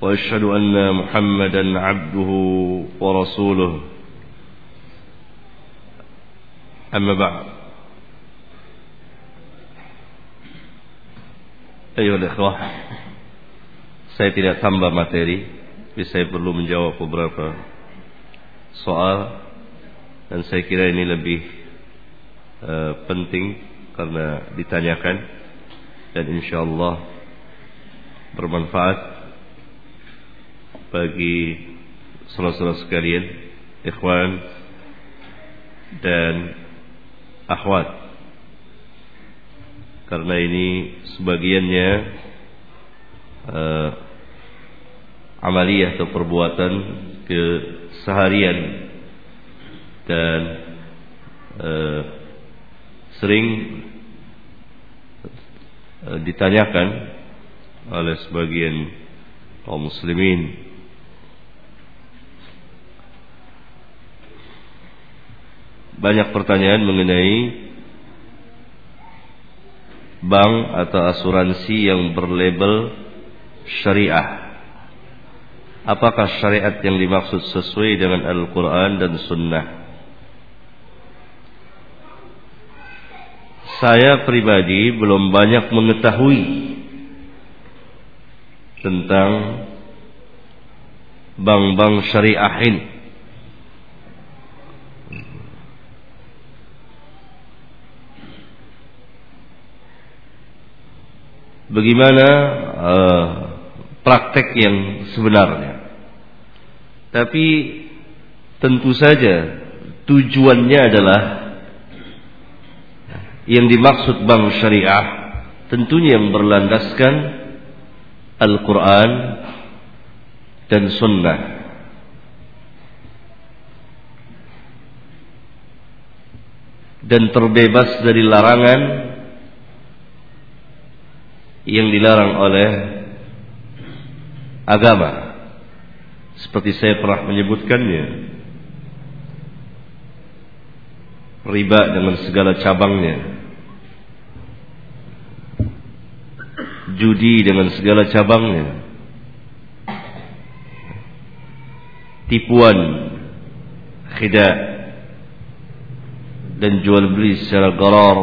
وأشهد أن محمدا عبده ورسوله أما بعد أيها الإخوة saya tidak tambah materi tapi saya perlu menjawab beberapa soal dan saya kira ini lebih uh, penting karena ditanyakan dan insyaallah bermanfaat bagi saudara-saudara sekalian, ikhwan dan akhwat. Karena ini sebagiannya uh, amaliyah atau perbuatan keseharian dan uh, sering uh, ditanyakan oleh sebagian kaum muslimin banyak pertanyaan mengenai bank atau asuransi yang berlabel syariah. Apakah syariat yang dimaksud sesuai dengan Al-Quran dan Sunnah? Saya pribadi belum banyak mengetahui tentang bank-bank syariah ini. Bagaimana uh, praktek yang sebenarnya. Tapi tentu saja tujuannya adalah yang dimaksud bank syariah tentunya yang berlandaskan Al-Quran dan Sunnah. Dan terbebas dari larangan yang dilarang oleh agama. Seperti saya pernah menyebutkannya riba dengan segala cabangnya. Judi dengan segala cabangnya. Tipuan khidah dan jual beli secara garar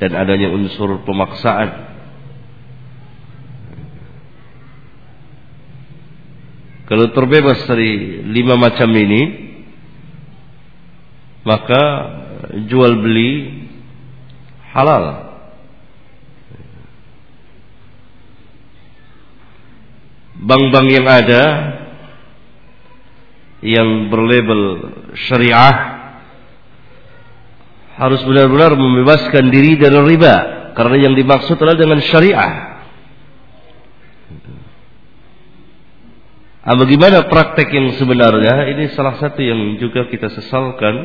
dan adanya unsur pemaksaan Kalau terbebas dari lima macam ini, maka jual beli halal. Bank-bank yang ada yang berlabel syariah harus benar-benar membebaskan diri dari riba karena yang dimaksud adalah dengan syariah. Nah, bagaimana praktek yang sebenarnya? Ini salah satu yang juga kita sesalkan.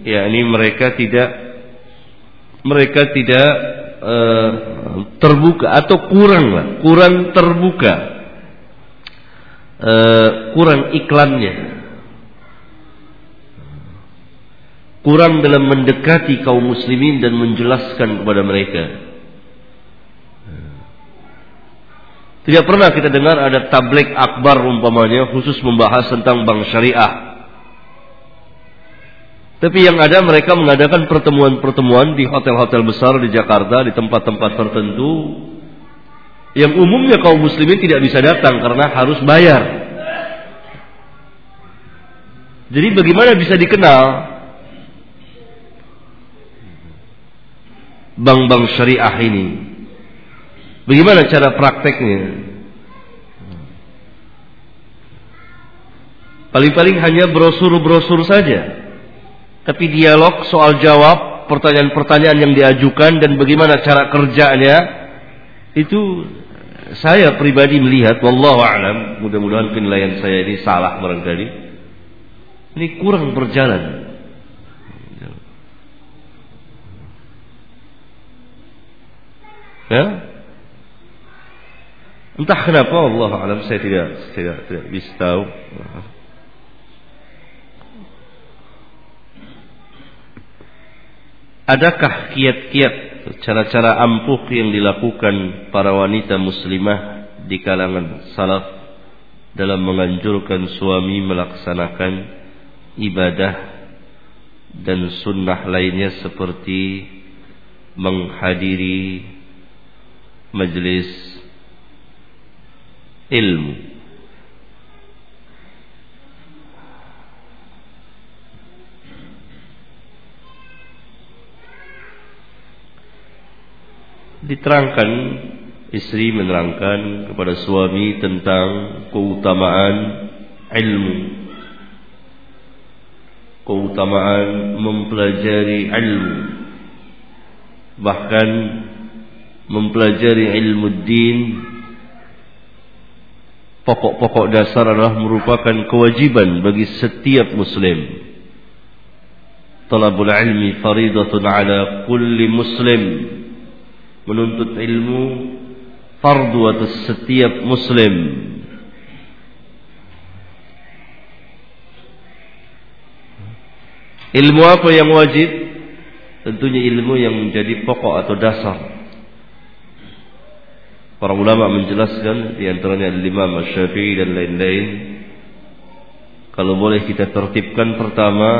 Ya, ini mereka tidak mereka tidak uh, terbuka atau kurang lah, kurang terbuka, uh, kurang iklannya, kurang dalam mendekati kaum muslimin dan menjelaskan kepada mereka. Tidak pernah kita dengar ada tablik akbar umpamanya khusus membahas tentang bank syariah. Tapi yang ada mereka mengadakan pertemuan-pertemuan di hotel-hotel besar di Jakarta, di tempat-tempat tertentu yang umumnya kaum muslimin tidak bisa datang karena harus bayar. Jadi bagaimana bisa dikenal bank-bank syariah ini? Bagaimana cara prakteknya? Paling-paling hanya brosur-brosur saja. Tapi dialog soal jawab pertanyaan-pertanyaan yang diajukan dan bagaimana cara kerjanya itu saya pribadi melihat wallahu alam mudah-mudahan penilaian saya ini salah barangkali ini kurang berjalan ya entah kenapa Allah alam saya tidak tidak tidak bisa tahu. Adakah kiat-kiat cara-cara ampuh yang dilakukan para wanita muslimah di kalangan salaf dalam menganjurkan suami melaksanakan ibadah dan sunnah lainnya seperti menghadiri majlis ilmu. Diterangkan istri menerangkan kepada suami tentang keutamaan ilmu. Keutamaan mempelajari ilmu. Bahkan mempelajari ilmu din pokok-pokok dasar adalah merupakan kewajiban bagi setiap muslim. Talabul ilmi faridatun ala kulli muslim. Menuntut ilmu fardu atas setiap muslim. Ilmu apa yang wajib? Tentunya ilmu yang menjadi pokok atau dasar para ulama menjelaskan di antaranya Imam Syafi'i dan lain-lain kalau boleh kita tertibkan pertama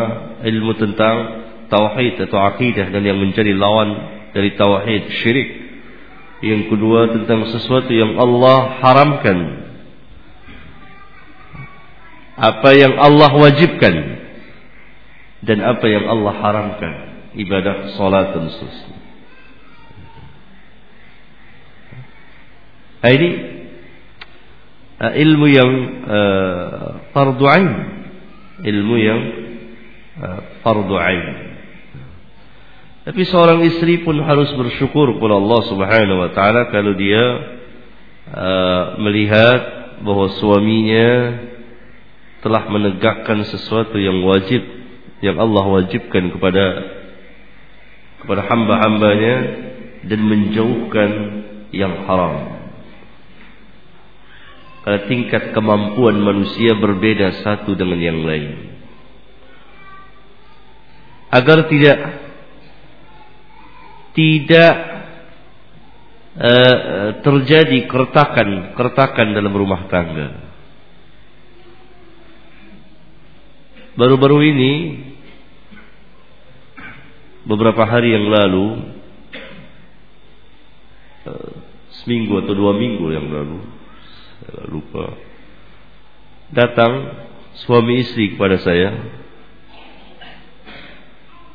ilmu tentang tauhid atau akidah dan yang menjadi lawan dari tauhid syirik. Yang kedua tentang sesuatu yang Allah haramkan. Apa yang Allah wajibkan dan apa yang Allah haramkan, ibadah salat dan seterusnya. Ini uh, ilmu yang uh, fardu ain, ilmu yang uh, fardu ain. Tapi seorang istri pun harus bersyukur kepada Allah Subhanahu wa taala kalau dia uh, melihat bahwa suaminya telah menegakkan sesuatu yang wajib yang Allah wajibkan kepada kepada hamba-hambanya dan menjauhkan yang haram. Karena tingkat kemampuan manusia berbeda satu dengan yang lain. Agar tidak tidak uh, terjadi keretakan keretakan dalam rumah tangga. Baru-baru ini beberapa hari yang lalu uh, seminggu atau dua minggu yang lalu lupa datang suami istri kepada saya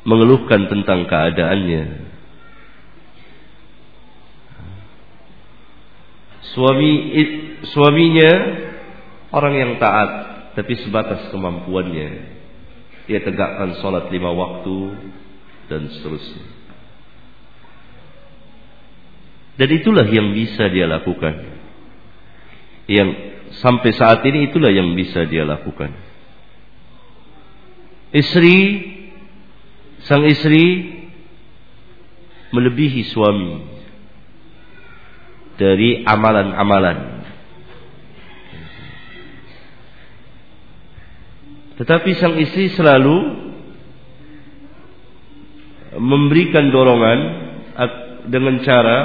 mengeluhkan tentang keadaannya Suami suaminya orang yang taat tapi sebatas kemampuannya. Dia tegakkan sholat lima waktu dan seterusnya. Dan itulah yang bisa dia lakukan. Yang sampai saat ini itulah yang bisa dia lakukan. Istri, sang istri melebihi suami dari amalan-amalan. Tetapi sang istri selalu memberikan dorongan dengan cara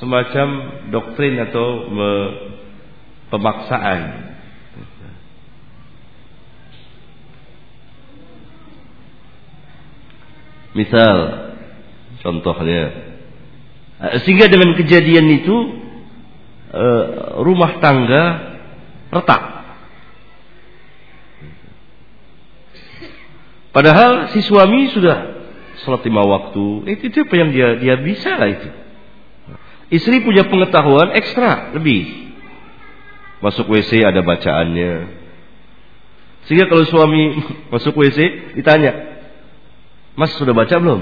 semacam doktrin atau pemaksaan. Misal contohnya Eh, sehingga dengan kejadian itu eh, rumah tangga retak. Padahal si suami sudah sholat lima waktu, itu, itu apa yang dia dia bisa lah itu. Istri punya pengetahuan ekstra lebih. Masuk WC ada bacaannya. Sehingga kalau suami masuk WC ditanya, Mas sudah baca belum?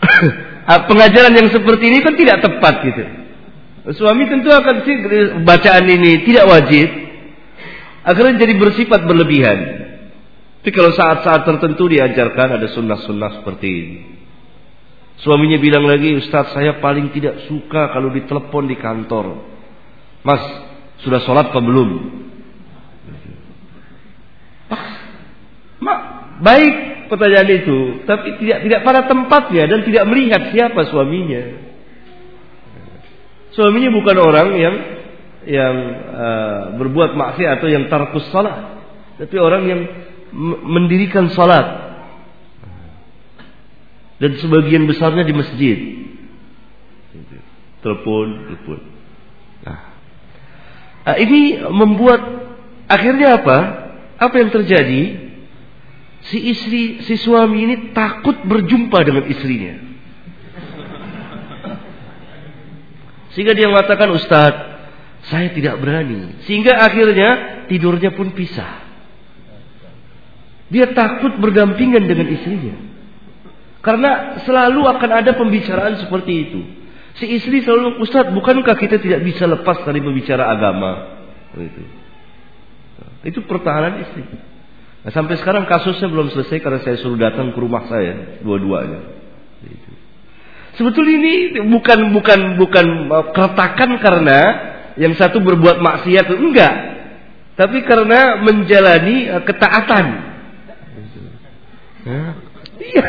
ah, pengajaran yang seperti ini kan tidak tepat gitu. Suami tentu akan sih bacaan ini tidak wajib. Akhirnya jadi bersifat berlebihan. Tapi kalau saat-saat tertentu diajarkan ada sunnah-sunnah seperti ini. Suaminya bilang lagi, Ustaz saya paling tidak suka kalau ditelepon di kantor. Mas, sudah sholat apa belum? Mak, baik pertanyaan itu, tapi tidak tidak pada tempatnya dan tidak melihat siapa suaminya. Suaminya bukan orang yang yang uh, berbuat maksiat atau yang tarkus salat, tapi orang yang mendirikan salat. Dan sebagian besarnya di masjid. Telepon, telepon. Nah. nah, ini membuat akhirnya apa? Apa yang terjadi? Si istri, si suami ini takut berjumpa dengan istrinya. Sehingga dia mengatakan, Ustadz, saya tidak berani. Sehingga akhirnya tidurnya pun pisah. Dia takut berdampingan dengan istrinya. Karena selalu akan ada pembicaraan seperti itu. Si istri selalu, Ustadz, bukankah kita tidak bisa lepas dari berbicara agama? Itu. Itu pertahanan istri. Nah, sampai sekarang kasusnya belum selesai karena saya suruh datang ke rumah saya dua-duanya. Itu. Sebetulnya ini bukan bukan bukan keretakan karena yang satu berbuat maksiat enggak, tapi karena menjalani uh, ketaatan. Iya.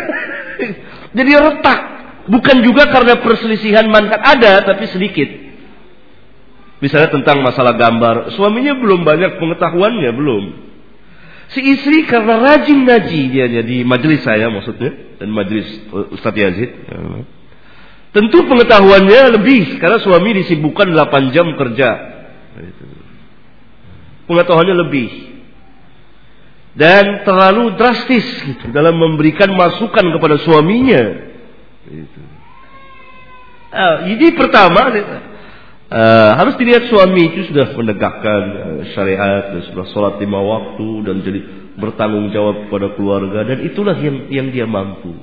Jadi retak. Bukan juga karena perselisihan manfaat ada, tapi sedikit. Misalnya tentang masalah gambar, suaminya belum banyak pengetahuannya, belum. Si istri karena rajin ngaji dia di majelis saya maksudnya dan majelis Ustadz Yazid. Tentu pengetahuannya lebih karena suami disibukkan 8 jam kerja. Pengetahuannya lebih. Dan terlalu drastis gitu dalam memberikan masukan kepada suaminya. Gitu. Uh, ini pertama uh, harus dilihat suami itu sudah menegakkan uh, syariat dan sudah sholat lima waktu dan jadi bertanggung jawab kepada keluarga dan itulah yang yang dia mampu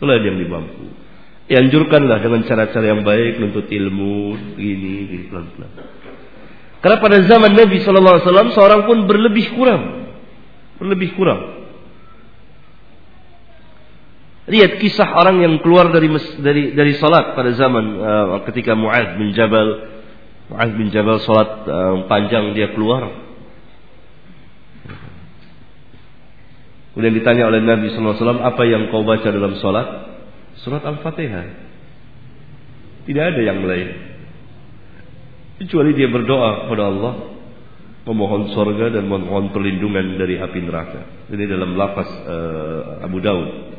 itulah yang dia mampu anjurkanlah dengan cara-cara yang baik untuk ilmu ini, ini pelan-pelan karena pada zaman Nabi Shallallahu Alaihi Wasallam seorang pun berlebih kurang berlebih kurang Lihat kisah orang yang keluar dari dari dari salat pada zaman uh, ketika Muaz bin Jabal Muaz bin Jabal salat uh, panjang dia keluar. Kemudian ditanya oleh Nabi SAW apa yang kau baca dalam salat? Surat Al-Fatihah. Tidak ada yang lain. Kecuali dia berdoa kepada Allah memohon sorga dan memohon perlindungan dari api neraka. Ini dalam lafaz uh, Abu Daud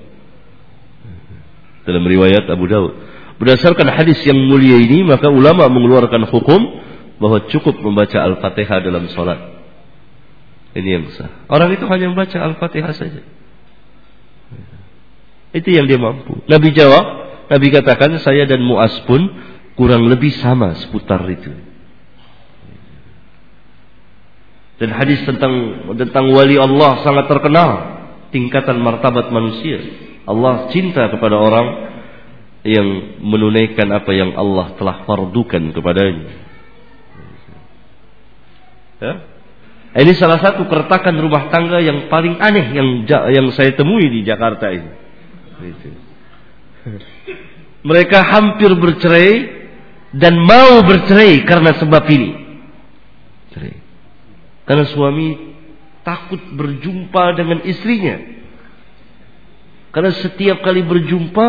dalam riwayat Abu Daud. Berdasarkan hadis yang mulia ini, maka ulama mengeluarkan hukum bahwa cukup membaca Al-Fatihah dalam sholat. Ini yang sah. Orang itu hanya membaca Al-Fatihah saja. Itu yang dia mampu. Nabi jawab, Nabi katakan saya dan Muas pun kurang lebih sama seputar itu. Dan hadis tentang tentang wali Allah sangat terkenal tingkatan martabat manusia. Allah cinta kepada orang yang menunaikan apa yang Allah telah fardukan kepadanya. Ya? Ini salah satu keretakan rumah tangga yang paling aneh yang yang saya temui di Jakarta ini. Mereka hampir bercerai dan mau bercerai karena sebab ini. Karena suami takut berjumpa dengan istrinya. Karena setiap kali berjumpa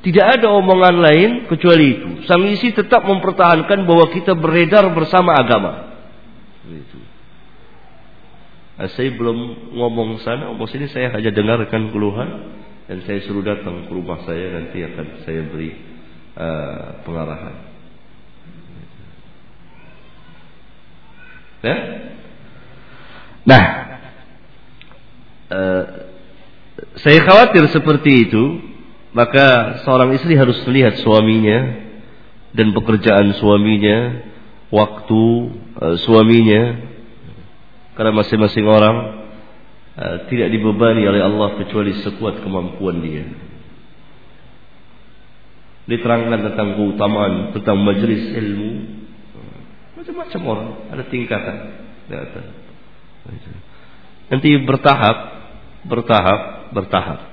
tidak ada omongan lain kecuali itu. Sang istri tetap mempertahankan bahwa kita beredar bersama agama. Nah, saya belum ngomong sana, ngomong sini saya hanya dengarkan keluhan dan saya suruh datang ke rumah saya nanti akan saya beri uh, pengarahan. Ya? Nah, uh, saya khawatir seperti itu, maka seorang istri harus melihat suaminya dan pekerjaan suaminya, waktu uh, suaminya, karena masing-masing orang uh, tidak dibebani oleh Allah kecuali sekuat kemampuan dia. diterangkan tentang keutamaan tentang majelis ilmu. Macam-macam orang ada tingkatan nanti bertahap bertahap bertahap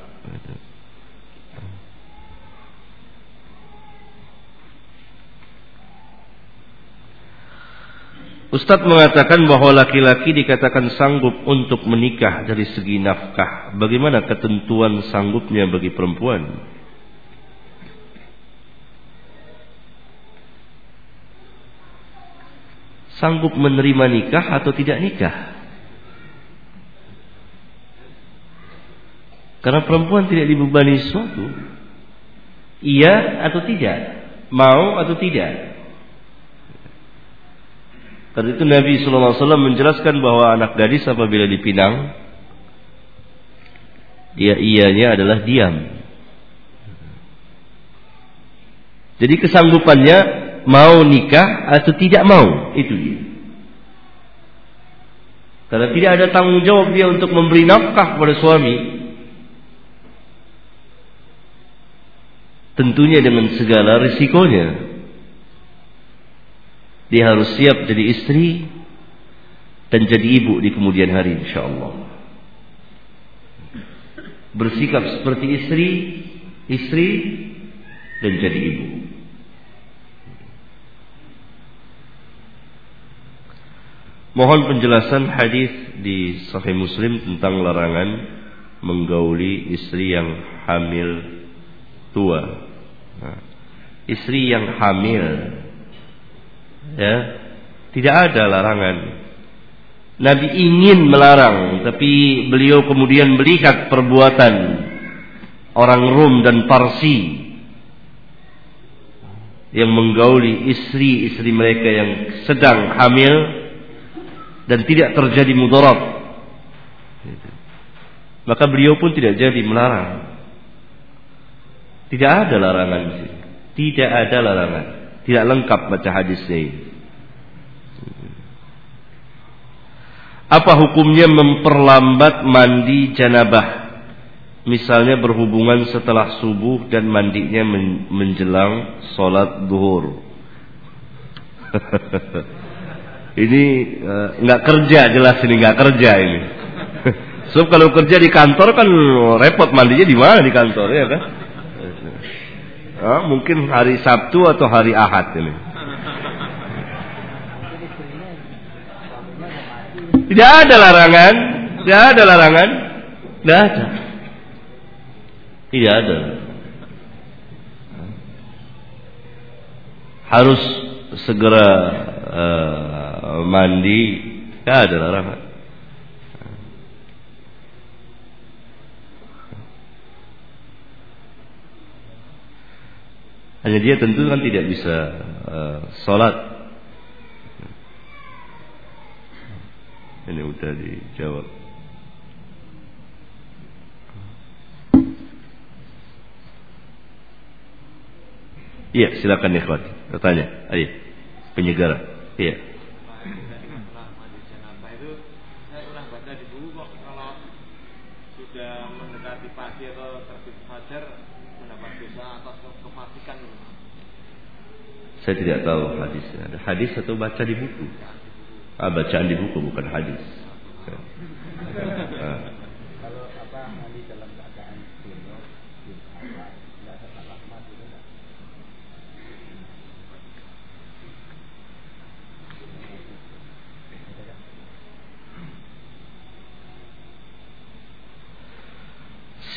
Ustadz mengatakan bahwa laki-laki dikatakan sanggup untuk menikah dari segi nafkah. Bagaimana ketentuan sanggupnya bagi perempuan? Sanggup menerima nikah atau tidak nikah? Karena perempuan tidak dibebani sesuatu. Iya atau tidak? Mau atau tidak? Karena itu Nabi SAW menjelaskan bahwa anak gadis apabila dipinang, ya ianya adalah diam. Jadi kesanggupannya mau nikah atau tidak mau itu dia. Karena tidak ada tanggung jawab dia untuk memberi nafkah kepada suami. Tentunya dengan segala risikonya. Dia harus siap jadi istri dan jadi ibu di kemudian hari insyaallah. Bersikap seperti istri, istri dan jadi ibu. Mohon penjelasan hadis di Sahih Muslim tentang larangan menggauli istri yang hamil tua. Nah, istri yang hamil. Ya. Tidak ada larangan. Nabi ingin melarang tapi beliau kemudian melihat perbuatan orang Rum dan Parsi yang menggauli istri-istri mereka yang sedang hamil dan tidak terjadi mudarat. Maka beliau pun tidak jadi melarang tidak ada larangan tidak ada larangan tidak lengkap baca hadisnya ini. Apa hukumnya memperlambat mandi janabah? Misalnya berhubungan setelah subuh dan mandinya menjelang sholat duhur. ini eh, nggak kerja jelas ini nggak kerja ini. so kalau kerja di kantor kan repot mandinya di mana di kantor ya kan? Oh, mungkin hari Sabtu atau hari Ahad ini. Tidak ada larangan, tidak ada larangan, tidak ada. Tidak ada. Harus segera uh, mandi, tidak ada larangan. Hanya dia tentu kan tidak bisa uh, sholat. Ini udah dijawab. Iya, silakan ikhwan. Bertanya. Ayo. Penyegara. Iya. Saya tidak tahu hadisnya. Ada hadis atau baca di buku? Ah, bacaan di buku bukan hadis. Ah.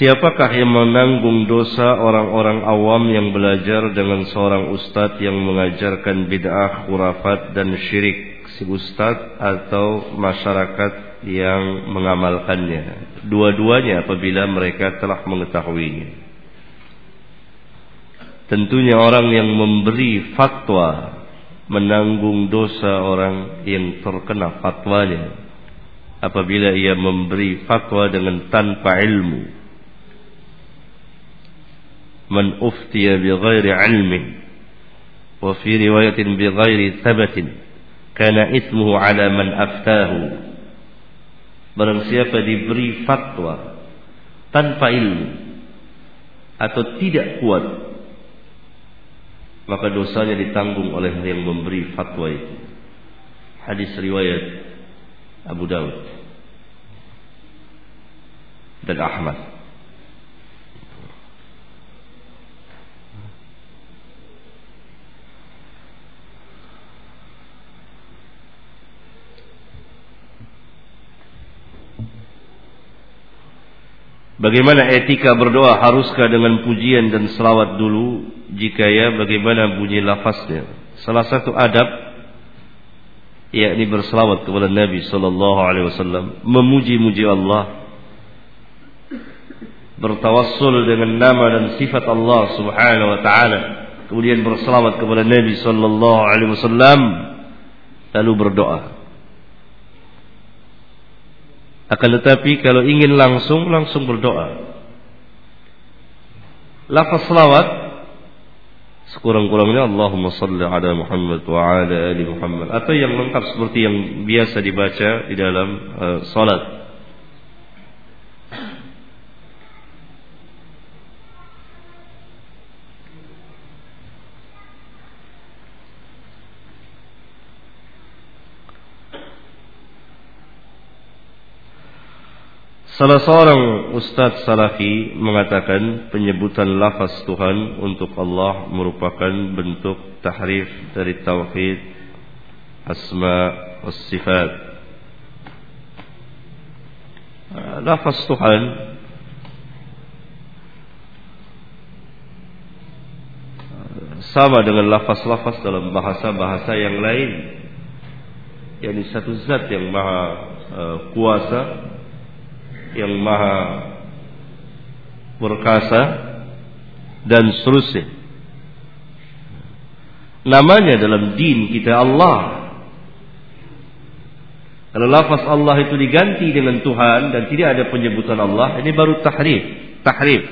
Siapakah yang menanggung dosa orang-orang awam yang belajar dengan seorang ustadz yang mengajarkan bid'ah, khurafat dan syirik si ustadz atau masyarakat yang mengamalkannya? Dua-duanya apabila mereka telah mengetahuinya. Tentunya orang yang memberi fatwa menanggung dosa orang yang terkena fatwanya apabila ia memberi fatwa dengan tanpa ilmu من أفتي بغير علم وفي رواية بغير ثبت كان إثمه على من أفتاه. Aftahu barang siapa diberi fatwa tanpa ilmu atau tidak kuat maka dosanya ditanggung oleh yang memberi fatwa itu. Hadis riwayat Abu Dawud dan Ahmad. Bagaimana etika berdoa haruskah dengan pujian dan selawat dulu? Jika ya bagaimana bunyi lafaznya? Salah satu adab yakni berselawat kepada Nabi sallallahu alaihi wasallam memuji-muji Allah bertawassul dengan nama dan sifat Allah subhanahu wa taala kemudian berselawat kepada Nabi sallallahu alaihi wasallam lalu berdoa akan tetapi kalau ingin langsung langsung berdoa. Lafaz selawat sekurang-kurangnya Allahumma salli ala Muhammad wa ala ali Muhammad atau yang lengkap seperti yang biasa dibaca di dalam uh, salat. Salah seorang ustaz salafi mengatakan penyebutan lafaz Tuhan untuk Allah merupakan bentuk tahrif dari tauhid asma was sifat. Lafaz Tuhan sama dengan lafaz-lafaz dalam bahasa-bahasa yang lain. yakni satu zat yang maha uh, kuasa yang maha berkasa dan seterusnya. Namanya dalam din kita Allah. Kalau lafaz Allah itu diganti dengan Tuhan dan tidak ada penyebutan Allah, ini baru tahrif, tahrif.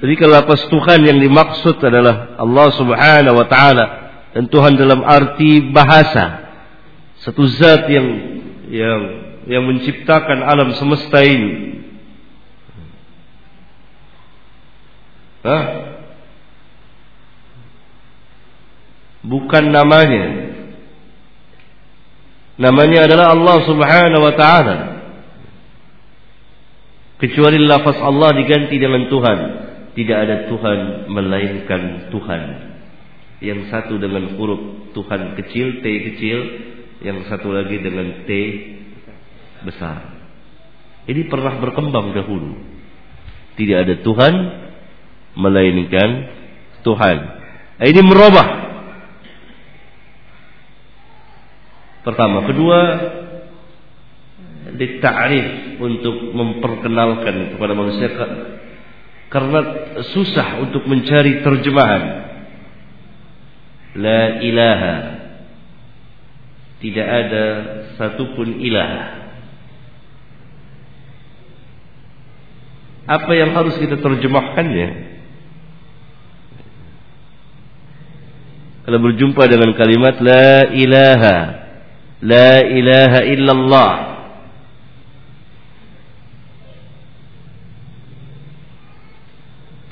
Jadi kalau lafaz Tuhan yang dimaksud adalah Allah Subhanahu wa taala dan Tuhan dalam arti bahasa satu zat yang yang yang menciptakan alam semesta ini. Hah? Bukan namanya. Namanya adalah Allah Subhanahu wa taala. Kecuali lafaz Allah diganti dengan Tuhan. Tidak ada Tuhan melainkan Tuhan. Yang satu dengan huruf Tuhan kecil, T kecil, yang satu lagi dengan T besar. Ini pernah berkembang dahulu. Tidak ada Tuhan melainkan Tuhan. Nah, ini merubah. Pertama, kedua ditarif untuk memperkenalkan kepada manusia karena susah untuk mencari terjemahan. La ilaha tidak ada satupun ilah. Apa yang harus kita terjemahkannya? Kalau berjumpa dengan kalimat La ilaha La ilaha illallah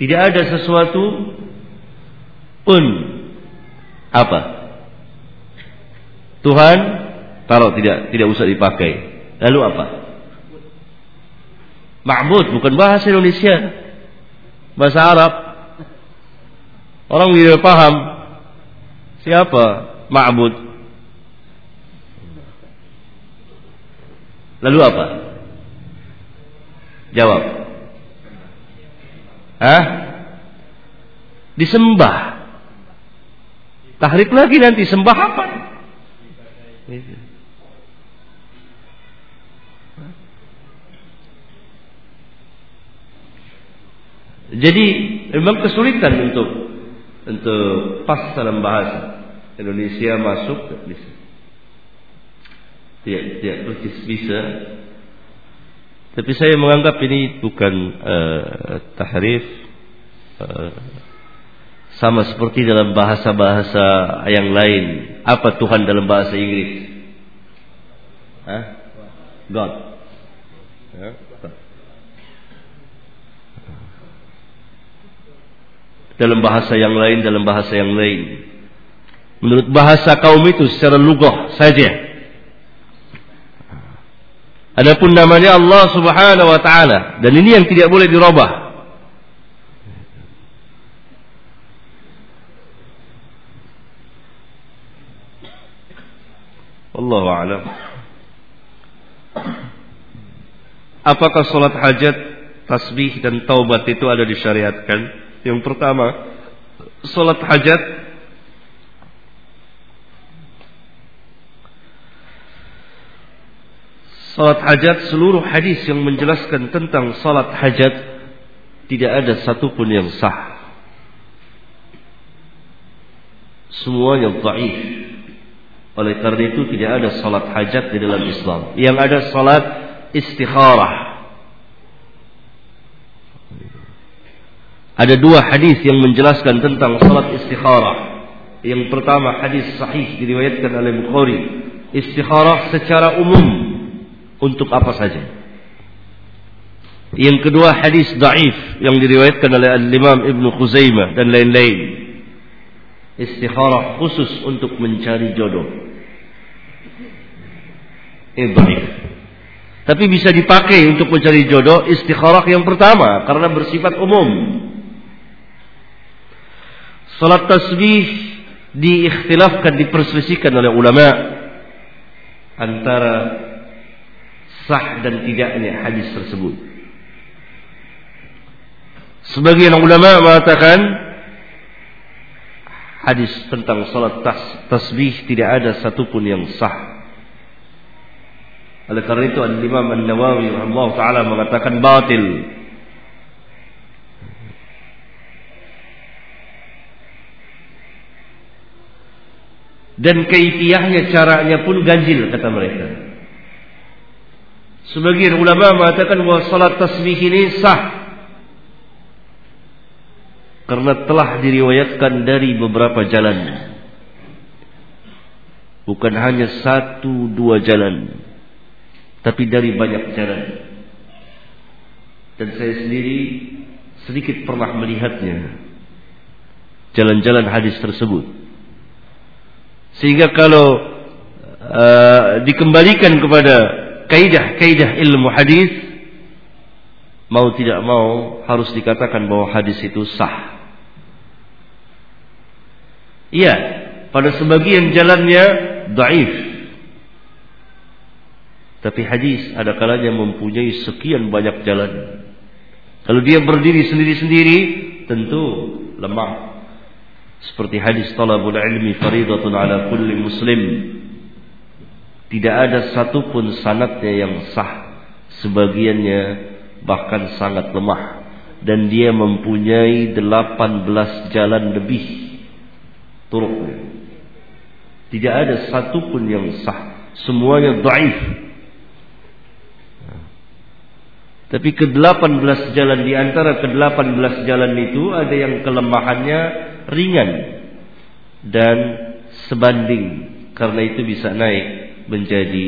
Tidak ada sesuatu pun Apa? Tuhan taruh tidak tidak usah dipakai. Lalu apa? Ma'bud bukan bahasa Indonesia. Bahasa Arab. Orang tidak paham siapa ma'bud. Lalu apa? Jawab. Hah? Disembah. Tahrik lagi nanti sembah apa? Jadi memang kesulitan untuk untuk pas dalam bahasa Indonesia masuk bisa. Tidak tidak persis bisa. Tapi saya menganggap ini bukan uh, tahrif uh, sama seperti dalam bahasa-bahasa yang lain. Apa Tuhan dalam bahasa Inggris? Hah? God. Ya. Dalam bahasa yang lain, dalam bahasa yang lain. Menurut bahasa kaum itu secara lugah saja. Adapun namanya Allah Subhanahu wa taala dan ini yang tidak boleh dirubah. Allah a'lam. Apakah salat hajat, tasbih dan taubat itu ada disyariatkan? Yang pertama, salat hajat Salat hajat seluruh hadis yang menjelaskan tentang salat hajat tidak ada satupun yang sah. Semuanya dhaif. Oleh karena itu tidak ada salat hajat di dalam Islam. Yang ada salat istikharah. Ada dua hadis yang menjelaskan tentang salat istikharah. Yang pertama hadis sahih diriwayatkan oleh Bukhari. Istikharah secara umum untuk apa saja. Yang kedua hadis daif yang diriwayatkan oleh Al-Imam Ibn Khuzaimah dan lain-lain. Istikharah khusus untuk mencari jodoh. Ini daif. Tapi bisa dipakai untuk mencari jodoh istikharah yang pertama karena bersifat umum. Salat tasbih diikhtilafkan diperselisihkan oleh ulama antara sah dan tidaknya hadis tersebut. Sebagian ulama mengatakan hadis tentang salat tas, tasbih tidak ada satupun yang sah. Oleh karena itu Al-Imam An-Nawawi rahimahullah taala mengatakan batil. Dan kaifiahnya caranya pun ganjil kata mereka. Sebagian ulama mengatakan bahwa salat tasbih ini sah karena telah diriwayatkan dari beberapa jalan. Bukan hanya satu dua jalan, tapi dari banyak jalan. Dan saya sendiri sedikit pernah melihatnya jalan-jalan hadis tersebut. Sehingga kalau uh, dikembalikan kepada kaidah-kaidah ilmu hadis mau tidak mau harus dikatakan bahwa hadis itu sah. Iya, pada sebagian jalannya daif. Tapi hadis ada kalanya mempunyai sekian banyak jalan. Kalau dia berdiri sendiri-sendiri, tentu lemah. Seperti hadis talabul ilmi faridatun ala kulli muslim tidak ada satupun sanatnya yang sah. Sebagiannya bahkan sangat lemah. Dan dia mempunyai 18 jalan lebih turuk. Tidak ada satupun yang sah. Semuanya daif. Tapi ke-18 jalan di antara ke-18 jalan itu ada yang kelemahannya ringan dan sebanding karena itu bisa naik menjadi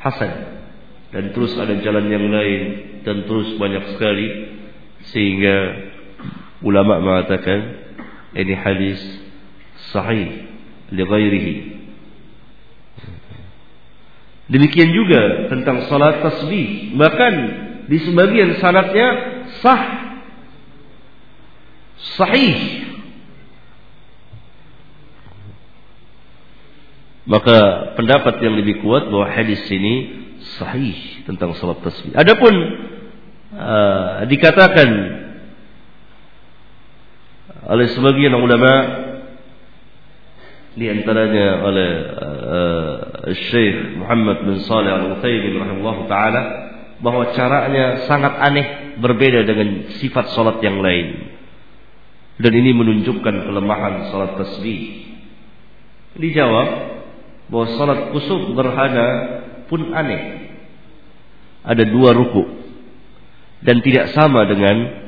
hasan. Dan terus ada jalan yang lain dan terus banyak sekali sehingga ulama mengatakan ini hadis sahih li demikian juga tentang salat tasbih. Bahkan di sebagian sanatnya sah sahih Maka pendapat yang lebih kuat bahwa hadis ini sahih tentang salat tasbih. Adapun uh, dikatakan oleh sebagian ulama di antaranya oleh uh, Syekh Muhammad bin Saleh Al-Utsaimin rahimahullah taala bahwa caranya sangat aneh berbeda dengan sifat salat yang lain. Dan ini menunjukkan kelemahan salat tasbih. Dijawab bahwa salat kusuf gerhana pun aneh. Ada dua ruku dan tidak sama dengan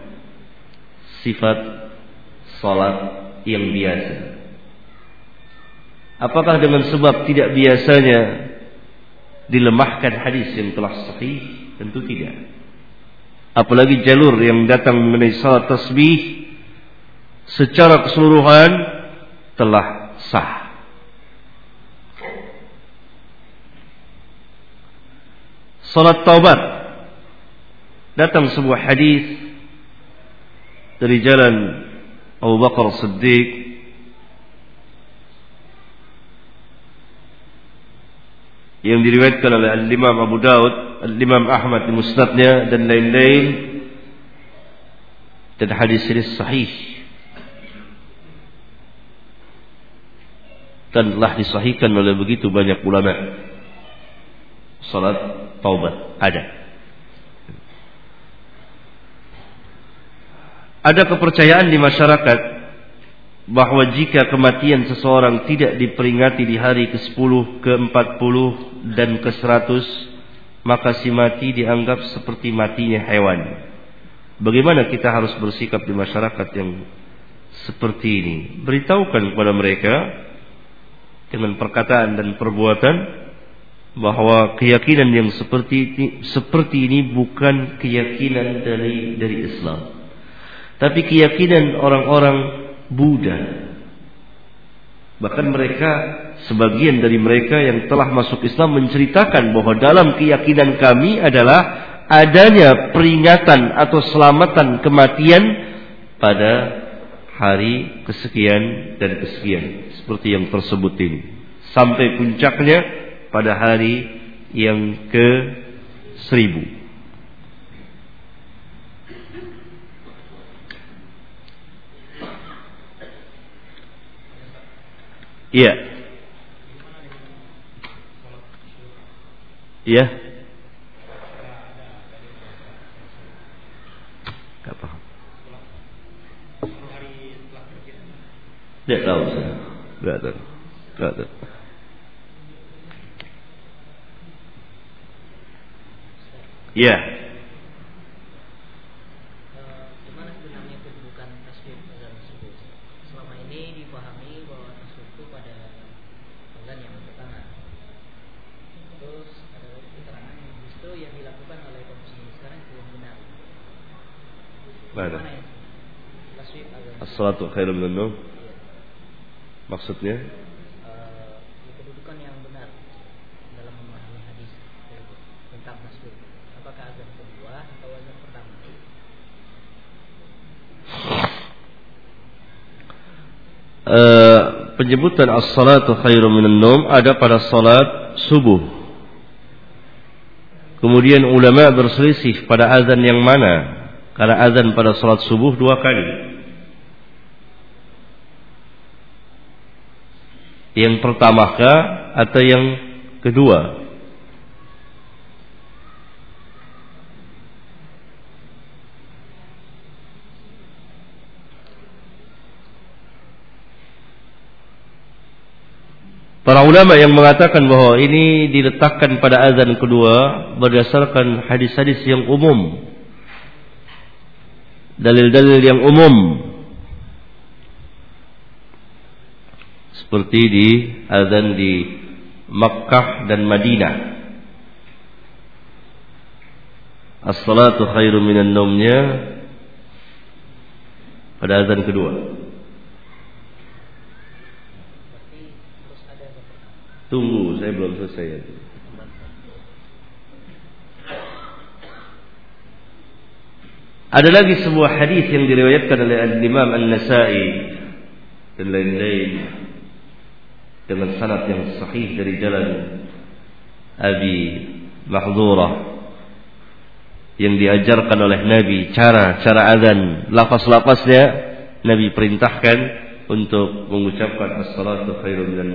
sifat salat yang biasa. Apakah dengan sebab tidak biasanya dilemahkan hadis yang telah sahih? Tentu tidak. Apalagi jalur yang datang mengenai salat tasbih secara keseluruhan telah sah. Salat taubat. Datang sebuah hadis dari jalan Abu Bakar Siddiq. Yang diriwayatkan oleh Al-Imam Abu Daud, Al-Imam Ahmad di Musnadnya dan lain-lain. Dan hadis ini sahih. Dan telah disahihkan oleh begitu banyak ulama. Salat taubat ada ada kepercayaan di masyarakat bahwa jika kematian seseorang tidak diperingati di hari ke-10, ke-40 dan ke-100 maka si mati dianggap seperti matinya hewan. Bagaimana kita harus bersikap di masyarakat yang seperti ini? Beritahukan kepada mereka dengan perkataan dan perbuatan bahwa keyakinan yang seperti ini, seperti ini bukan keyakinan dari dari Islam. Tapi keyakinan orang-orang Buddha. Bahkan mereka sebagian dari mereka yang telah masuk Islam menceritakan bahwa dalam keyakinan kami adalah adanya peringatan atau selamatan kematian pada hari kesekian dan kesekian seperti yang tersebut ini sampai puncaknya pada hari yang ke seribu Iya. Iya. Tidak tahu. Tidak tahu. Tidak tahu. Ya. Selama ini dipahami bahwa tasbih itu pada bulan yang pertama. Terus ada keterangan yang justru yang dilakukan oleh kaum sekarang itu yang benar. Mana? As-salatu min Maksudnya? Uh, kedudukan yang benar dalam memahami hadis tentang masjid. Apakah azan kedua atau azan pertama? Uh, penyebutan as-salatu khairu minan num ada pada salat subuh. Kemudian ulama berselisih pada azan yang mana? Karena azan pada salat subuh dua kali. Yang pertamakah atau yang kedua? Para ulama yang mengatakan bahwa ini diletakkan pada azan kedua berdasarkan hadis-hadis yang umum. Dalil-dalil yang umum seperti di azan di Makkah dan Madinah. As-salatu khairu minan naumnya pada azan kedua. Tunggu, saya belum selesai. Ada lagi sebuah hadis yang diriwayatkan oleh Al-Imam An-Nasa'i dan lain-lain dengan sanad yang sahih dari jalan Abi Mahdurah yang diajarkan oleh Nabi cara cara azan lafaz-lafaznya Nabi perintahkan untuk mengucapkan as-salatu khairum minan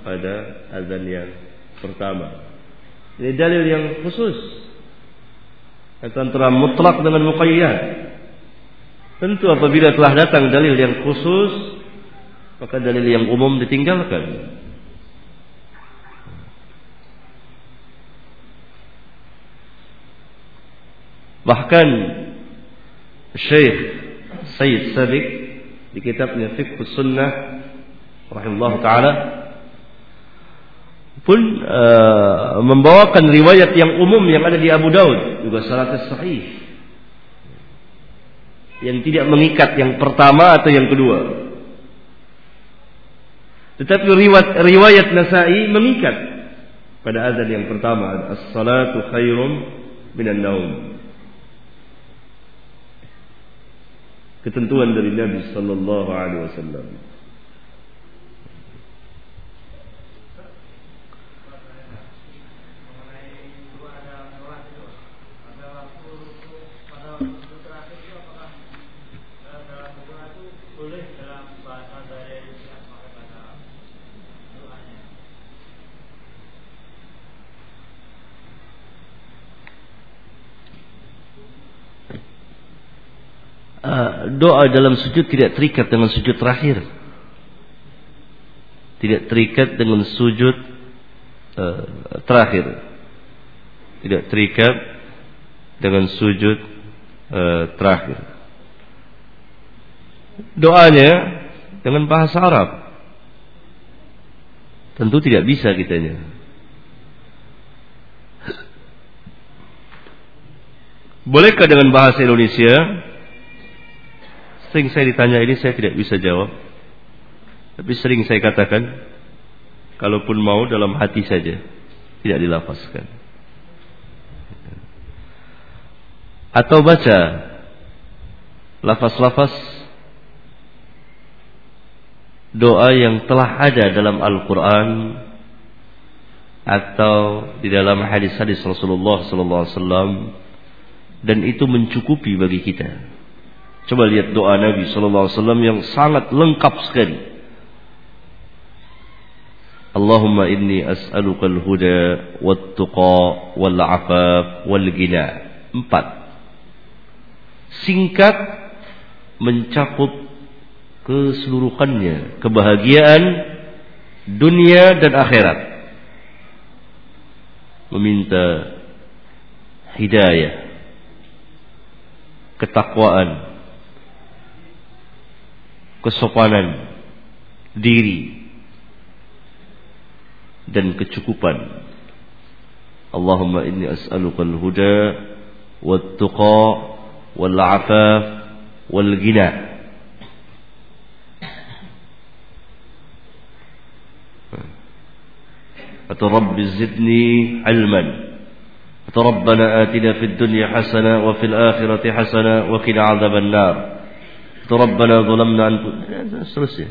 pada azan yang pertama. Ini dalil yang khusus antara mutlak dengan muqayyad. Tentu apabila telah datang dalil yang khusus maka dalil yang umum ditinggalkan. Bahkan Syekh Sayyid Sabiq di kitabnya Fiqh Sunnah rahimahullah taala pun uh, membawakan riwayat yang umum yang ada di Abu Daud juga sangat sahih Yang tidak mengikat yang pertama atau yang kedua. Tetapi riwayat, riwayat Nasai mengikat pada azan yang pertama. As-salatu khairum minan naum. Ketentuan dari Nabi sallallahu alaihi wasallam. Doa dalam sujud tidak terikat dengan sujud terakhir. Tidak terikat dengan sujud uh, terakhir. Tidak terikat dengan sujud uh, terakhir. Doanya dengan bahasa Arab. Tentu tidak bisa kitanya. Bolehkah dengan bahasa Indonesia? Sering saya ditanya ini saya tidak bisa jawab. Tapi sering saya katakan, kalaupun mau dalam hati saja, tidak dilafazkan. Atau baca lafaz-lafaz doa yang telah ada dalam Al-Quran atau di dalam hadis-hadis Rasulullah Wasallam dan itu mencukupi bagi kita. Coba lihat doa Nabi sallallahu alaihi wasallam yang sangat lengkap sekali. Allahumma inni as'aluka al-huda wat-tuqa wal-'afaf wal-ghina. Empat. Singkat mencakup keseluruhannya, kebahagiaan dunia dan akhirat. Meminta hidayah, ketakwaan, kesopanan diri dan kecukupan. Allahumma inni as'aluka al-huda wat-tuqa wal-'afaf wal-ghina. Atau Rabbi zidni ilman. Atau Rabbana atina fid dunya hasana wa fil akhirati hasana wa qina 'adzaban nar. Rabbana zalamna anfusana. Selesai.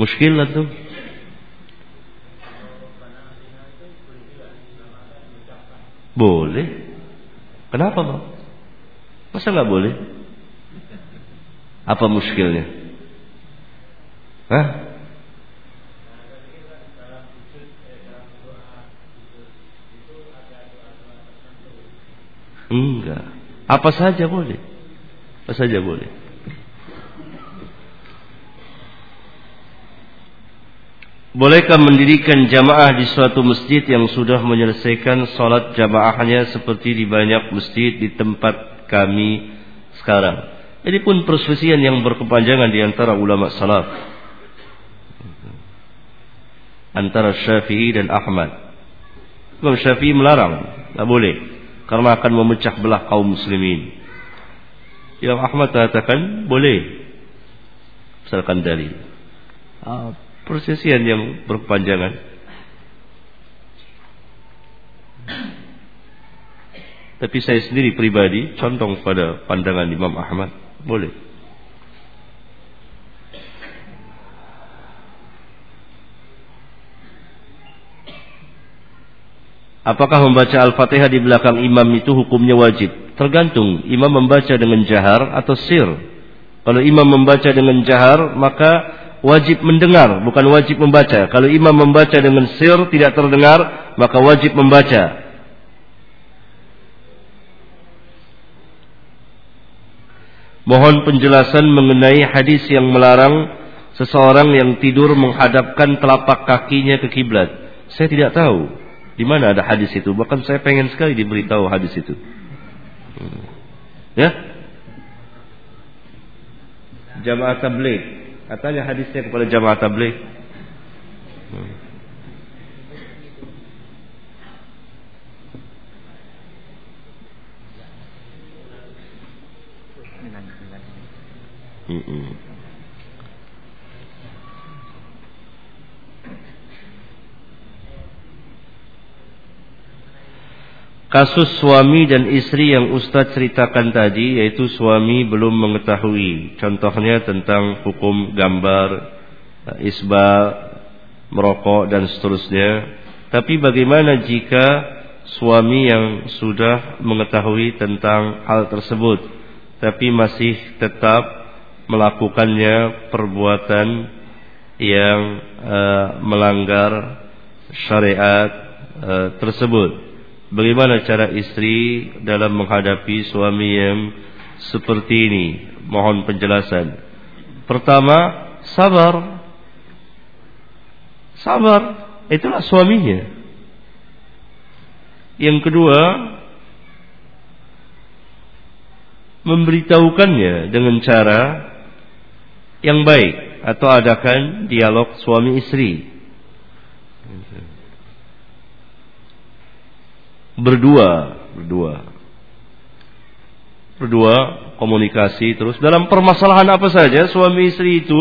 Muskil lah tuh. Boleh. Kenapa, Bang? Masa nggak boleh? Apa muskilnya? Hah? Enggak. Apa saja boleh. Apa saja boleh. Bolehkah mendirikan jamaah di suatu masjid yang sudah menyelesaikan sholat jamaahnya seperti di banyak masjid di tempat kami sekarang? Ini pun perselisihan yang berkepanjangan di antara ulama salaf. Antara Syafi'i dan Ahmad. Imam Syafi'i melarang, tidak boleh. Karena akan memecah belah kaum muslimin. Imam Ahmad katakan boleh misalkan dalil. Ah, persesian yang berpanjangan. Tapi saya sendiri pribadi condong pada pandangan Imam Ahmad boleh. Apakah membaca Al-Fatihah di belakang imam itu hukumnya wajib? Tergantung imam membaca dengan jahar atau sir. Kalau imam membaca dengan jahar, maka wajib mendengar, bukan wajib membaca. Kalau imam membaca dengan sir tidak terdengar, maka wajib membaca. Mohon penjelasan mengenai hadis yang melarang seseorang yang tidur menghadapkan telapak kakinya ke kiblat. Saya tidak tahu. Di mana ada hadis itu? Bahkan saya pengen sekali diberitahu hadis itu. Ya. Jamaah tabligh. Katanya hadisnya kepada jamaah tabligh. Hmm. Mm-mm. Kasus suami dan istri yang Ustadz ceritakan tadi yaitu suami belum mengetahui contohnya tentang hukum gambar, isbal, merokok dan seterusnya. Tapi bagaimana jika suami yang sudah mengetahui tentang hal tersebut tapi masih tetap melakukannya perbuatan yang uh, melanggar syariat uh, tersebut? Bagaimana cara istri dalam menghadapi suami yang seperti ini? Mohon penjelasan. Pertama, sabar. Sabar, itulah suaminya. Yang kedua, memberitahukannya dengan cara yang baik atau adakan dialog suami istri berdua, berdua. Berdua komunikasi terus dalam permasalahan apa saja suami istri itu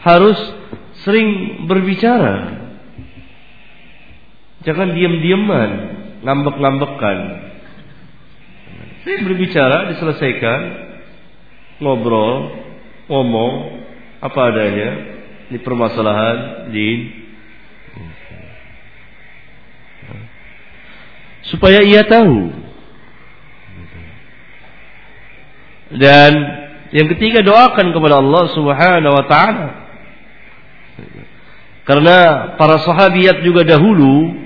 harus sering berbicara. Jangan diam-diaman, ngambek-ngambekan. Sering berbicara, diselesaikan, ngobrol, ngomong apa adanya di permasalahan di supaya ia tahu. Dan yang ketiga doakan kepada Allah Subhanahu wa taala. Karena para sahabiat juga dahulu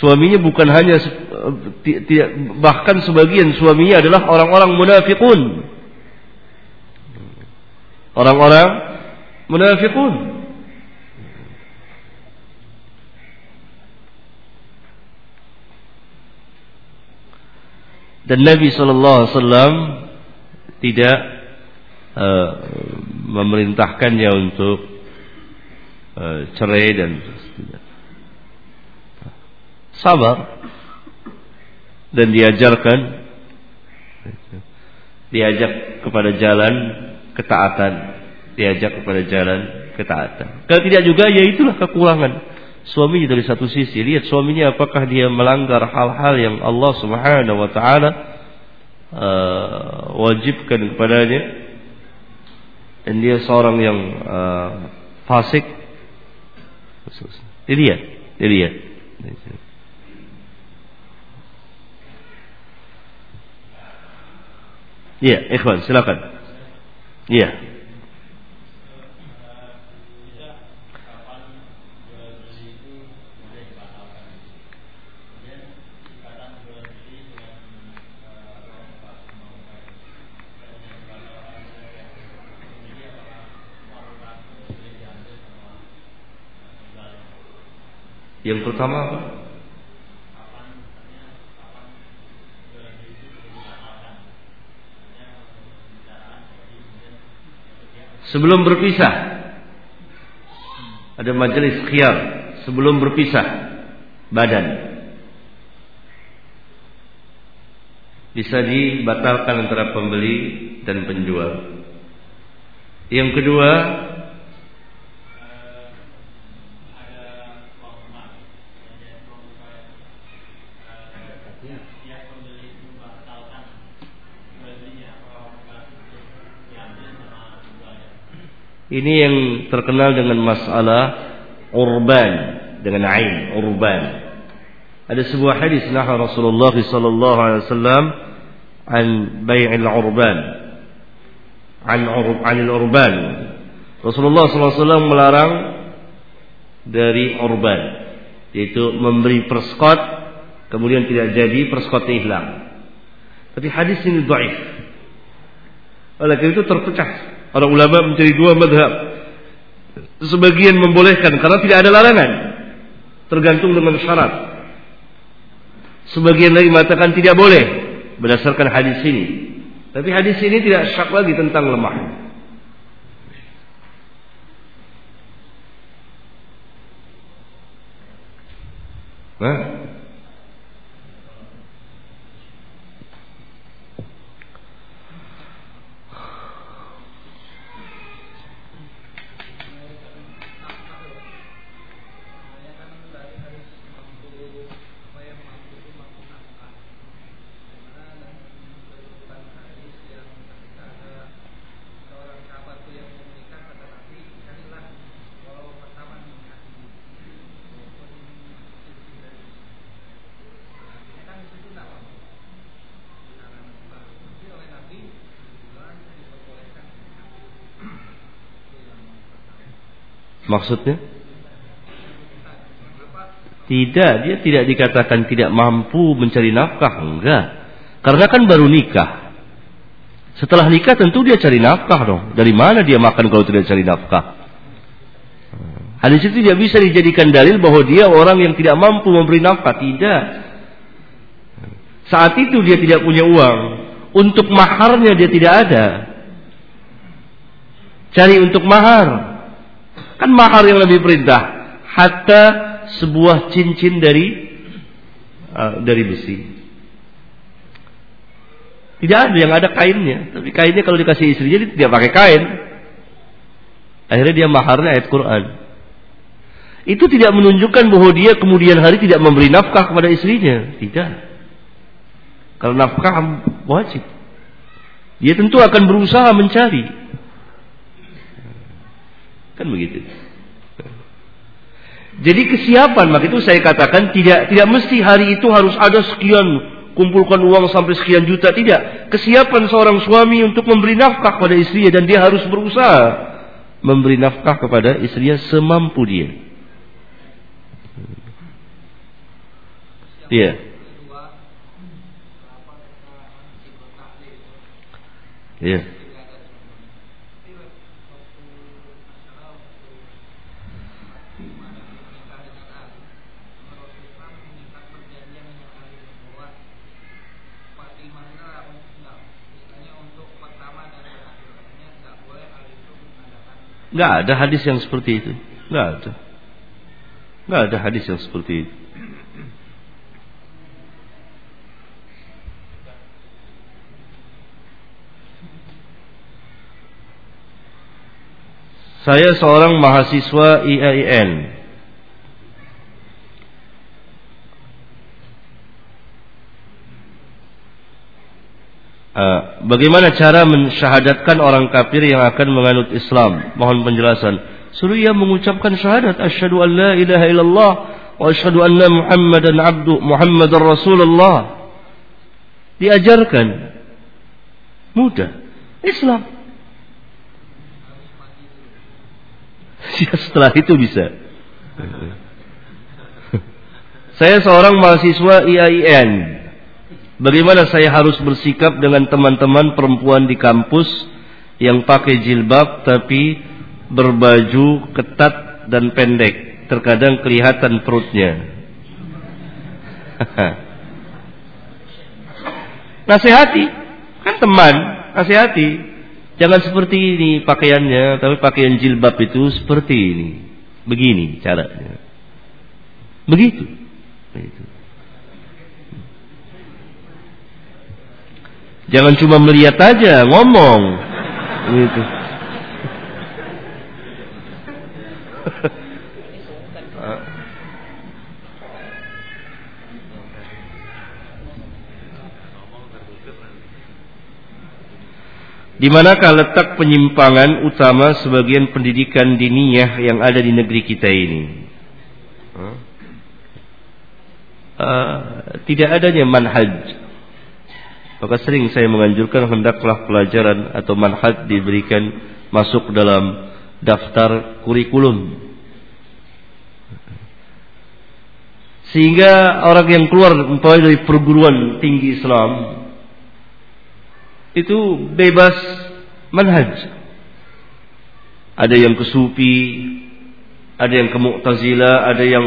suaminya bukan hanya bahkan sebagian suaminya adalah orang-orang munafikun. Orang-orang munafikun. Dan Nabi Shallallahu Alaihi Wasallam tidak uh, memerintahkannya untuk uh, cerai dan. Sabar dan diajarkan diajak kepada jalan ketaatan, diajak kepada jalan ketaatan. Kalau tidak juga ya itulah kekurangan suaminya dari satu sisi. Lihat suaminya apakah dia melanggar hal-hal yang Allah Subhanahu wa taala uh, wajibkan kepadanya dan dia seorang yang uh, fasik. Dilihat, dilihat. Iya, ikhwan, silakan. Iya. Yang pertama apa? Sebelum berpisah. Ada majelis khiyar. Sebelum berpisah. Badan. Bisa dibatalkan antara pembeli dan penjual. Yang kedua Ini yang terkenal dengan masalah urban dengan ain urban. Ada sebuah hadis nahar Rasulullah sallallahu alaihi wasallam an bai'il urban. An anil urban. Rasulullah sallallahu alaihi wasallam melarang dari urban yaitu memberi perskot kemudian tidak jadi perskotnya hilang. Tapi hadis ini dhaif. Oleh karena itu terpecah Para ulama mencari dua madhab. Sebagian membolehkan karena tidak ada larangan. Tergantung dengan syarat. Sebagian lagi mengatakan tidak boleh berdasarkan hadis ini. Tapi hadis ini tidak syak lagi tentang lemah. Nah, Maksudnya? Tidak, dia tidak dikatakan tidak mampu mencari nafkah, enggak. Karena kan baru nikah. Setelah nikah tentu dia cari nafkah dong. Dari mana dia makan kalau tidak cari nafkah? Hadis itu tidak bisa dijadikan dalil bahwa dia orang yang tidak mampu memberi nafkah. Tidak. Saat itu dia tidak punya uang. Untuk maharnya dia tidak ada. Cari untuk mahar. Kan mahar yang lebih perintah. Hatta sebuah cincin dari uh, dari besi. Tidak ada yang ada kainnya. Tapi kainnya kalau dikasih istri jadi tidak pakai kain. Akhirnya dia maharnya ayat Quran itu tidak menunjukkan bahwa dia kemudian hari tidak memberi nafkah kepada istrinya. Tidak. Kalau nafkah wajib. Dia tentu akan berusaha mencari. Kan begitu. Jadi kesiapan, maka itu saya katakan tidak tidak mesti hari itu harus ada sekian kumpulkan uang sampai sekian juta tidak. Kesiapan seorang suami untuk memberi nafkah kepada istrinya dan dia harus berusaha memberi nafkah kepada istrinya semampu dia. Iya. Iya. Enggak ada hadis yang seperti itu. Enggak ada. Enggak ada hadis yang seperti itu. Saya seorang mahasiswa IAIN. Uh, ah, bagaimana cara mensyahadatkan orang kafir yang akan menganut Islam? Mohon penjelasan. Suruh ia mengucapkan syahadat asyhadu an la ilaha illallah wa asyhadu anna Muhammadan abdu Muhammadar Rasulullah. Diajarkan. Mudah. Islam. Ya, setelah itu bisa. Saya seorang mahasiswa IAIN. Bagaimana saya harus bersikap dengan teman-teman perempuan di kampus yang pakai jilbab tapi berbaju ketat dan pendek, terkadang kelihatan perutnya. nasihati, kan teman, nasihati. Jangan seperti ini pakaiannya, tapi pakaian jilbab itu seperti ini. Begini caranya. Begitu. Begitu. Jangan cuma melihat aja, ngomong. Gitu. Di manakah letak penyimpangan utama sebagian pendidikan diniyah yang ada di negeri kita ini? Uh, tidak adanya manhaj. Maka sering saya menganjurkan hendaklah pelajaran atau manhaj diberikan masuk dalam daftar kurikulum. Sehingga orang yang keluar dari perguruan tinggi Islam itu bebas manhaj. Ada yang ke sufi, ada yang ke mu'tazila, ada yang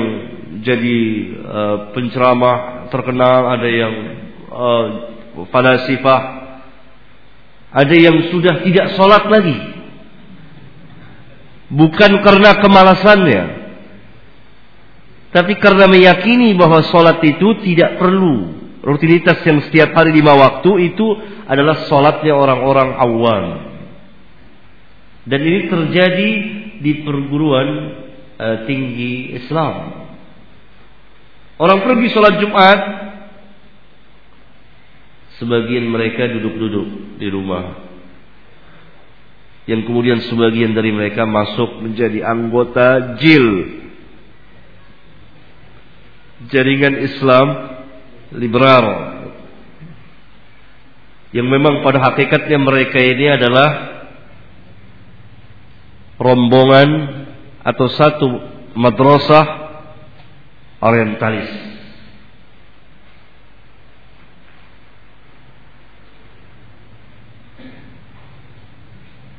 jadi uh, penceramah terkenal, ada yang uh, falasifah, ada yang sudah tidak sholat lagi. Bukan karena kemalasannya, tapi karena meyakini bahwa sholat itu tidak perlu rutinitas yang setiap hari lima waktu itu adalah sholatnya orang-orang awam. Dan ini terjadi di perguruan uh, tinggi Islam. Orang pergi sholat Jumat, sebagian mereka duduk-duduk di rumah. Yang kemudian sebagian dari mereka masuk menjadi anggota JIL. Jaringan Islam liberal yang memang pada hakikatnya mereka ini adalah rombongan atau satu madrasah orientalis.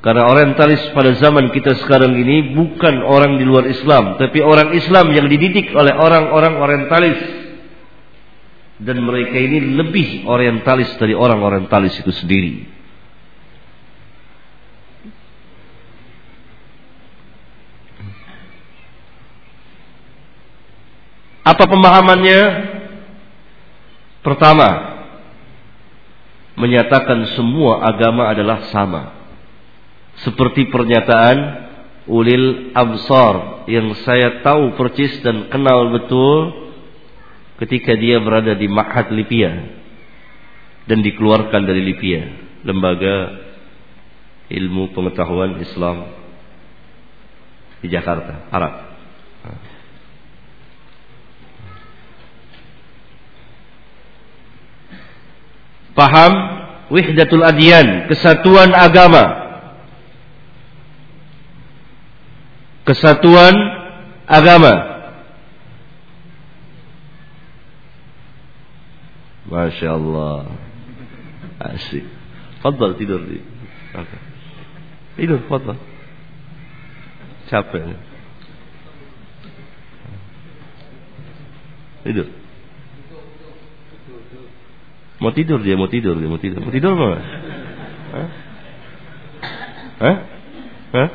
Karena orientalis pada zaman kita sekarang ini bukan orang di luar Islam, tapi orang Islam yang dididik oleh orang-orang orientalis. Dan mereka ini lebih orientalis dari orang orientalis itu sendiri. Apa pemahamannya? Pertama, menyatakan semua agama adalah sama. Seperti pernyataan ulil absar yang saya tahu percis dan kenal betul ketika dia berada di Ma'had Libya dan dikeluarkan dari Libya, lembaga ilmu pengetahuan Islam di Jakarta, Arab. Paham wihdatul adyan, kesatuan agama. Kesatuan agama. Masya Allah Asik Fadal tidur di. Tidur fadal Capek Tidur Mau tidur dia, mau tidur dia, mau tidur. Mau tidur apa? Hah? Hah? Hah?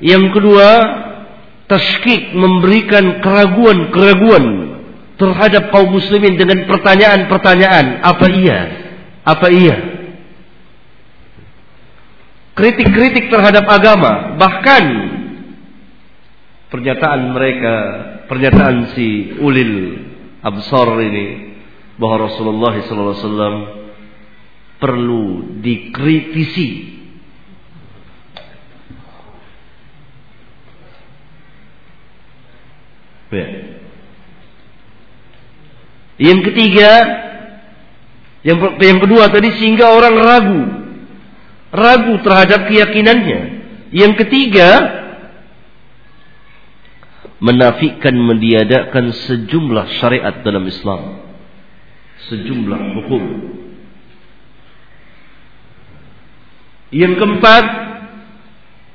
Yang kedua, taskik memberikan keraguan-keraguan terhadap kaum muslimin dengan pertanyaan-pertanyaan, apa iya? Apa iya? Kritik-kritik terhadap agama, bahkan pernyataan mereka pernyataan si ulil absar ini bahwa Rasulullah SAW perlu dikritisi. Ya. Yang ketiga, yang yang kedua tadi sehingga orang ragu, ragu terhadap keyakinannya. Yang ketiga, menafikan meniadakan sejumlah syariat dalam Islam sejumlah hukum yang keempat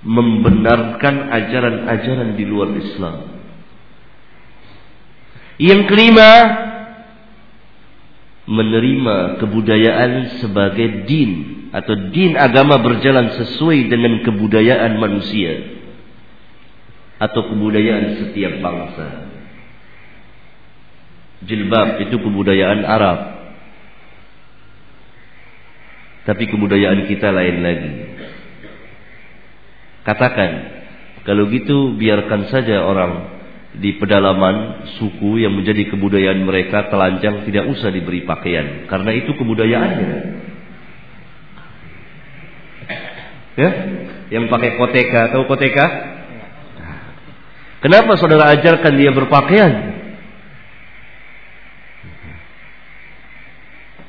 membenarkan ajaran-ajaran di luar Islam yang kelima menerima kebudayaan sebagai din atau din agama berjalan sesuai dengan kebudayaan manusia atau kebudayaan setiap bangsa. Jilbab itu kebudayaan Arab. Tapi kebudayaan kita lain lagi. Katakan, kalau gitu biarkan saja orang di pedalaman suku yang menjadi kebudayaan mereka telanjang tidak usah diberi pakaian karena itu kebudayaannya. Ya, yang pakai koteka, tahu koteka? Kenapa saudara ajarkan dia berpakaian?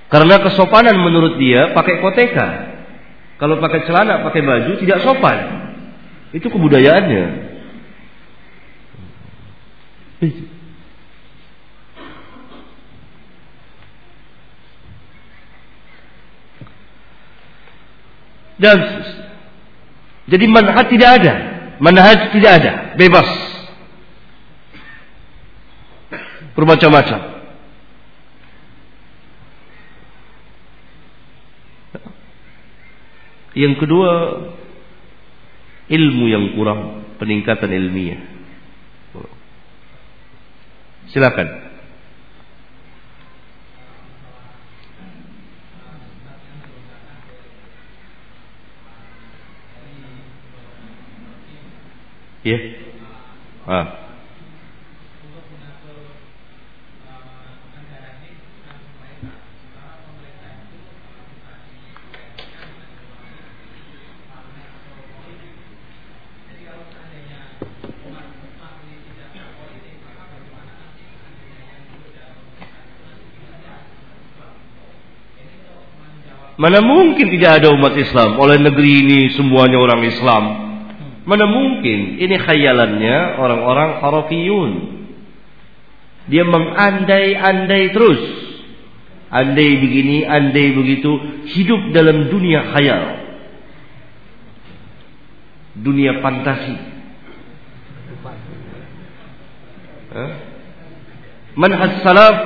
Karena kesopanan menurut dia pakai koteka. Kalau pakai celana, pakai baju tidak sopan. Itu kebudayaannya. Dan jadi manhaj tidak ada, manhaj tidak ada, bebas bermacam-macam. Yang kedua, ilmu yang kurang, peningkatan ilmiah. Silakan. Ya. Yeah. Ah. Mana mungkin tidak ada umat Islam? Oleh negeri ini semuanya orang Islam. Mana mungkin? Ini khayalannya orang-orang harafiyun. Dia mengandai-andai terus. Andai begini, andai begitu. Hidup dalam dunia khayal. Dunia fantasi. Manhaj salaf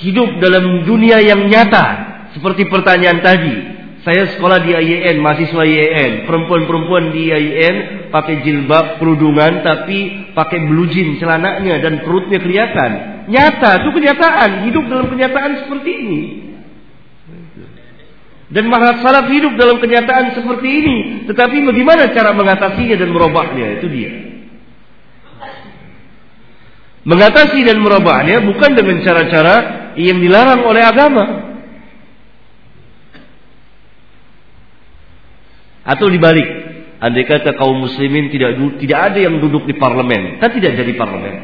hidup dalam dunia yang nyata seperti pertanyaan tadi, saya sekolah di IAIN, mahasiswa IAIN, perempuan-perempuan di IAIN pakai jilbab, kerudungan, tapi pakai blue jean celananya dan perutnya kelihatan. Nyata, itu kenyataan. Hidup dalam kenyataan seperti ini. Dan mahat salaf hidup dalam kenyataan seperti ini. Tetapi bagaimana cara mengatasinya dan merubahnya? Itu dia. Mengatasi dan merubahnya bukan dengan cara-cara yang dilarang oleh agama. Atau dibalik, andai kata kaum muslimin tidak tidak ada yang duduk di parlemen, kan tidak jadi parlemen.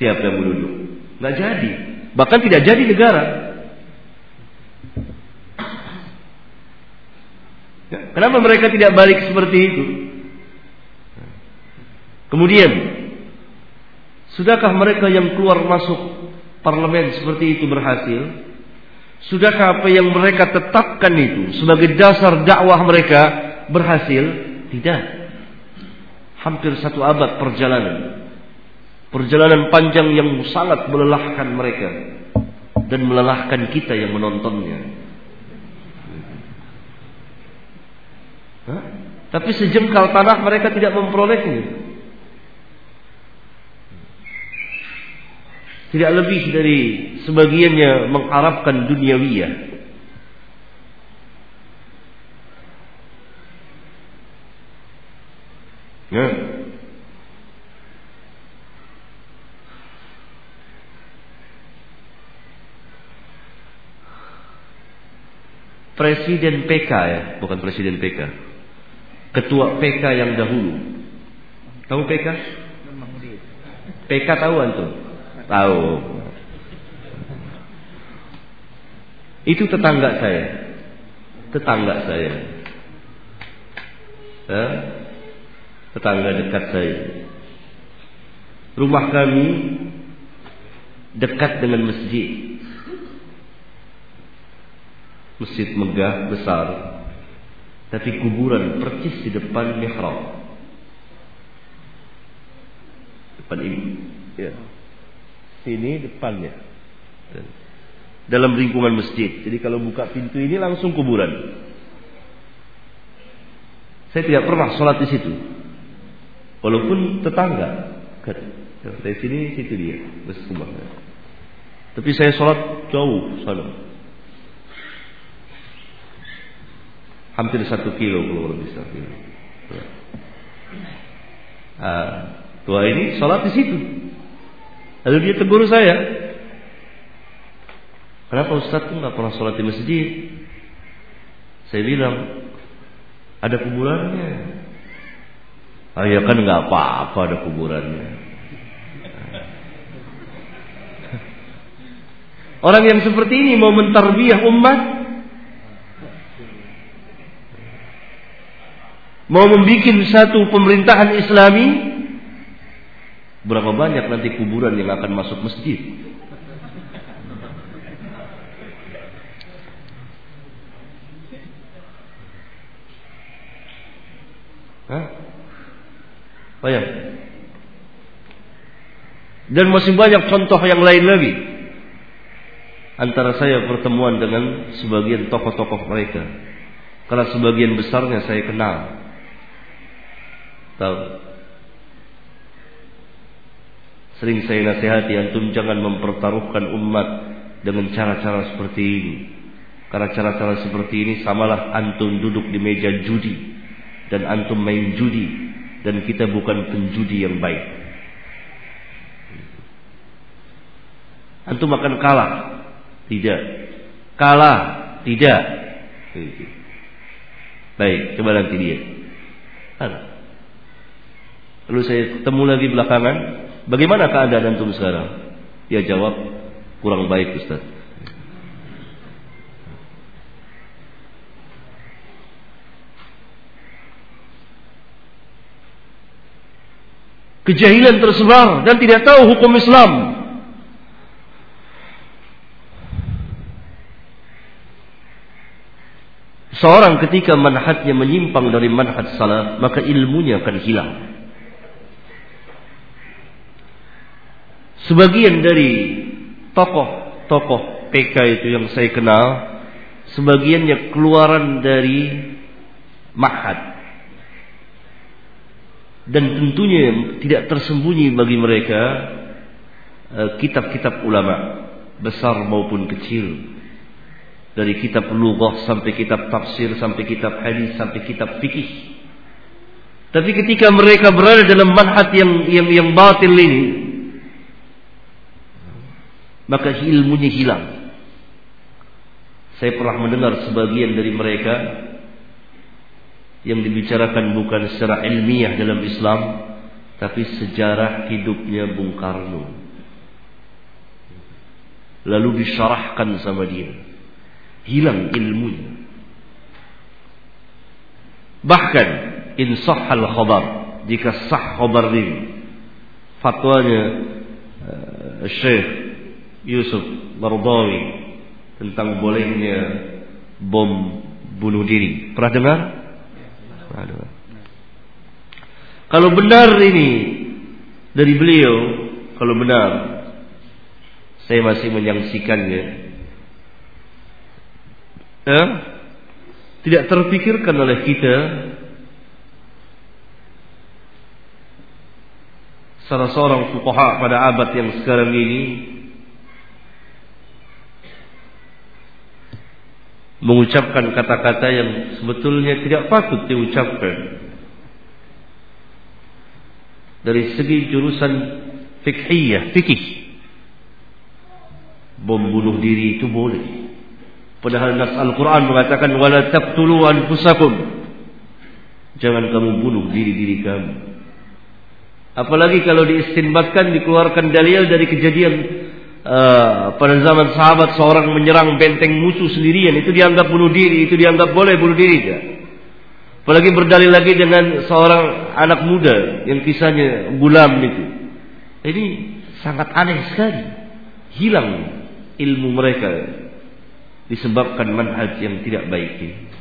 Siapa yang duduk? Nggak jadi. Bahkan tidak jadi negara. Kenapa mereka tidak balik seperti itu? Kemudian, sudahkah mereka yang keluar masuk parlemen seperti itu berhasil? Sudahkah apa yang mereka tetapkan itu sebagai dasar dakwah mereka berhasil? Tidak. Hampir satu abad perjalanan. Perjalanan panjang yang sangat melelahkan mereka dan melelahkan kita yang menontonnya. Hah? Tapi sejengkal tanah mereka tidak memperolehnya. Tidak lebih dari sebagiannya mengharapkan duniawiyah. Ya. Presiden PK ya, bukan Presiden PK. Ketua PK yang dahulu. Tahu PK? PK tahu antum? Tahu. Itu tetangga saya. Tetangga saya. Eh? Tetangga dekat saya. Rumah kami dekat dengan masjid. Masjid megah besar, tapi kuburan percis di depan mihrab. Depan ini. Ya sini depannya dalam lingkungan masjid. Jadi kalau buka pintu ini langsung kuburan. Saya tidak pernah sholat di situ, walaupun tetangga. Dari sini situ dia, masjid Tapi saya sholat jauh sana. Hampir satu kilo kalau lebih satu kilo. Tua ini sholat di situ. Lalu dia tegur saya. Kenapa Ustaz tuh nggak pernah sholat di masjid? Saya bilang, ada kuburannya. Ah ya kan nggak apa-apa ada kuburannya. Orang yang seperti ini mau mentarbiah umat, mau membuat satu pemerintahan Islami, Berapa banyak nanti kuburan yang akan masuk masjid? Hah? Banyak. Dan masih banyak contoh yang lain lagi. Antara saya pertemuan dengan sebagian tokoh-tokoh mereka. Karena sebagian besarnya saya kenal. Tahu? Sering saya nasihati antum jangan mempertaruhkan umat dengan cara-cara seperti ini. Karena cara-cara seperti ini samalah antum duduk di meja judi dan antum main judi dan kita bukan penjudi yang baik. Antum akan kalah. Tidak. Kalah. Tidak. Baik, coba nanti dia. Lalu saya ketemu lagi belakangan Bagaimana keadaan antum sekarang? Dia jawab, kurang baik Ustaz. Kejahilan tersebar dan tidak tahu hukum Islam. Seorang ketika manhatnya menyimpang dari manhat salah maka ilmunya akan hilang. Sebagian dari tokoh-tokoh PK itu yang saya kenal, sebagiannya keluaran dari mahad. Dan tentunya tidak tersembunyi bagi mereka eh, kitab-kitab ulama besar maupun kecil dari kitab lughah sampai kitab tafsir sampai kitab hadis sampai kitab fikih. Tapi ketika mereka berada dalam manhaj yang yang yang batil ini maka ilmunya hilang. Saya pernah mendengar sebagian dari mereka yang dibicarakan bukan secara ilmiah dalam Islam tapi sejarah hidupnya Bung Karno. Lalu disyarahkan sama dia hilang ilmunya. Bahkan insah al khabar jika sah khabar ini fatwanya uh, Syekh Yusuf Mardawi tentang bolehnya bom bunuh diri. Pernah dengar? Pernah dengar. Kalau benar ini dari beliau, kalau benar saya masih menyaksikannya eh, tidak terpikirkan oleh kita salah seorang fuqaha pada abad yang sekarang ini mengucapkan kata-kata yang sebetulnya tidak patut diucapkan dari segi jurusan fikhiyah, fikih bom bunuh diri itu boleh Padahal nas Al-Quran mengatakan wala taqtulu anfusakum. Jangan kamu bunuh diri-diri kamu. Apalagi kalau diistinbatkan dikeluarkan dalil dari kejadian uh, pada zaman sahabat seorang menyerang benteng musuh sendirian itu dianggap bunuh diri, itu dianggap boleh bunuh diri ya. Apalagi berdalil lagi dengan seorang anak muda yang kisahnya gulam itu. Ini sangat aneh sekali. Hilang ilmu mereka disebabkan manhaj yang tidak baik ini.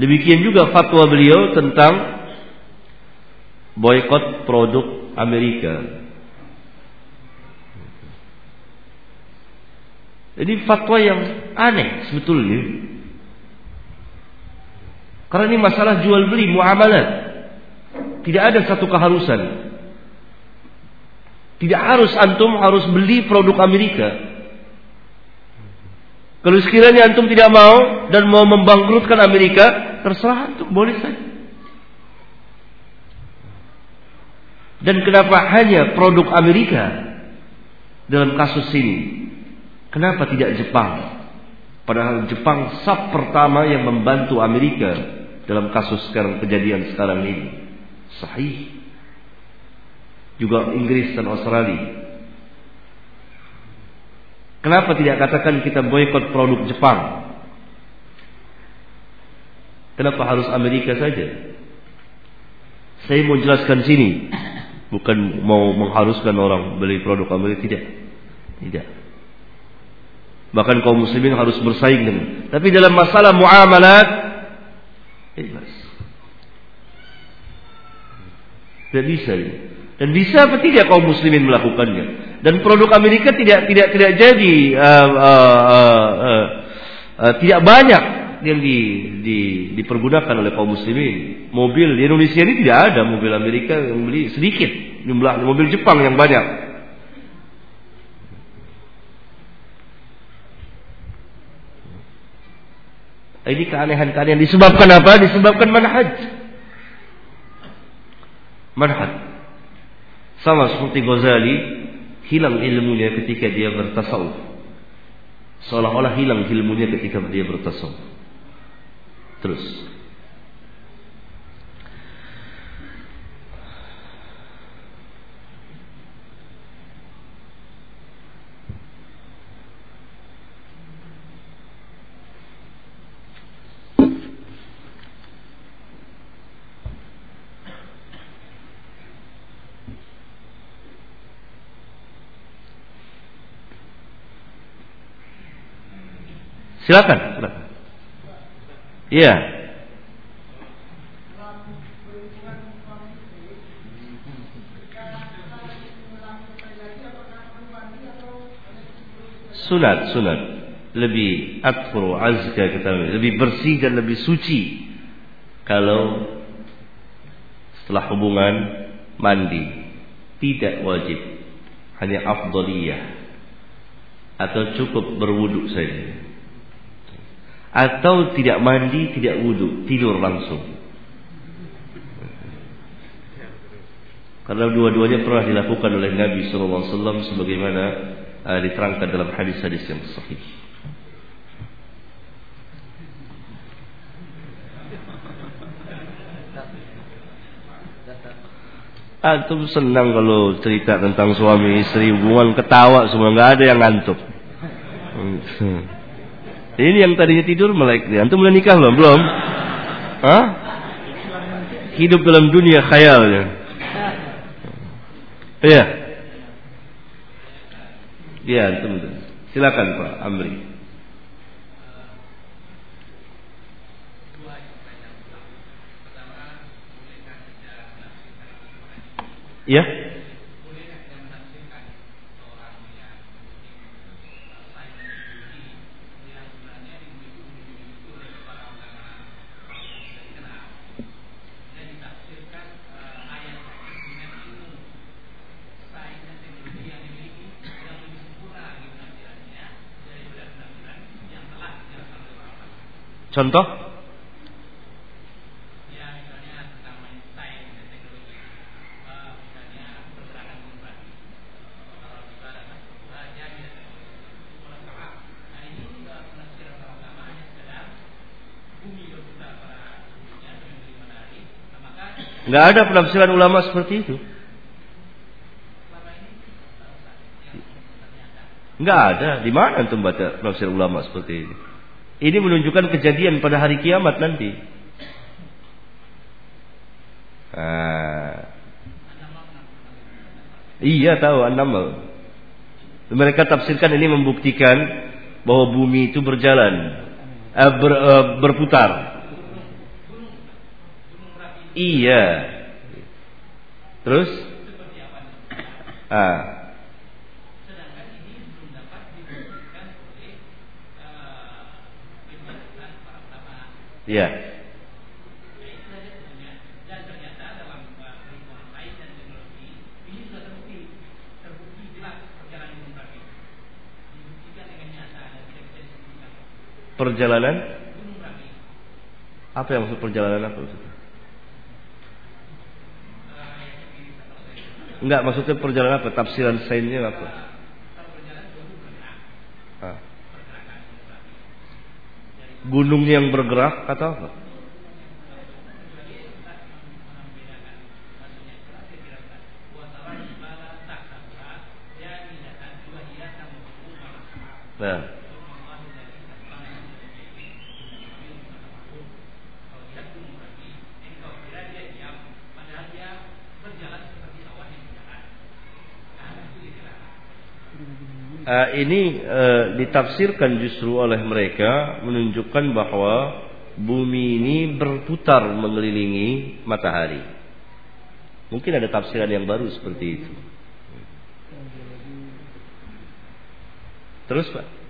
Demikian juga fatwa beliau tentang boykot produk Amerika. Ini fatwa yang aneh sebetulnya. Karena ini masalah jual beli muamalat. Tidak ada satu keharusan. Tidak harus antum harus beli produk Amerika. Kalau sekiranya antum tidak mau dan mau membangkrutkan Amerika, terserah antum boleh saja. Dan kenapa hanya produk Amerika dalam kasus ini? Kenapa tidak Jepang? Padahal Jepang sub pertama yang membantu Amerika dalam kasus sekarang kejadian sekarang ini sahih juga Inggris dan Australia kenapa tidak katakan kita boykot produk Jepang kenapa harus Amerika saja saya mau jelaskan sini bukan mau mengharuskan orang beli produk Amerika tidak tidak bahkan kaum muslimin harus bersaing dengan tapi dalam masalah muamalat Bebas. Tidak bisa ini. Dan bisa apa tidak kaum muslimin melakukannya? Dan produk Amerika tidak tidak tidak jadi uh, uh, uh, uh, uh, tidak banyak yang di, di, dipergunakan oleh kaum muslimin. Mobil di Indonesia ini tidak ada mobil Amerika yang beli sedikit jumlah mobil Jepang yang banyak. Ini keanehan-keanehan disebabkan apa? Disebabkan manhaj. Manhaj. Sama seperti Ghazali, hilang ilmunya ketika dia bertasawuf. Seolah-olah hilang ilmunya ketika dia bertasawuf. Terus. Silakan, silakan. Iya. Sunat, sunat. Lebih akfur, azka kita lebih bersih dan lebih suci. Kalau setelah hubungan mandi tidak wajib. Hanya afdaliyah. Atau cukup berwuduk saja atau tidak mandi, tidak wudhu, tidur langsung. Karena dua-duanya pernah dilakukan oleh Nabi SAW sebagaimana uh, diterangkan dalam hadis-hadis yang sahih. Antum senang kalau cerita tentang suami istri hubungan ketawa semua nggak ada yang ngantuk. Ini yang tadinya tidur melek. Antum udah nikah belum? Belum? Hah? Hidup dalam dunia khayalnya. Iya. Iya, antum. Silakan Pak Amri. Ya. Contoh? Nggak ada penafsiran ulama seperti itu. Nggak ada. Di mana antum baca penafsiran ulama seperti ini? Ini menunjukkan kejadian pada hari kiamat nanti. Ah. Iya tahu an-namal. Mereka tafsirkan ini membuktikan bahwa bumi itu berjalan, eh, ber, eh, berputar. Iya. Terus? Ah. Ya. Perjalanan? Apa yang maksud perjalanan apa maksudnya? Enggak, maksudnya perjalanan apa? Tafsiran sainnya apa? Ah gunung yang bergerak atau apa? Nah. Uh, ini uh, ditafsirkan justru oleh mereka menunjukkan bahwa bumi ini berputar mengelilingi matahari. Mungkin ada tafsiran yang baru seperti itu. Terus Pak?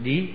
di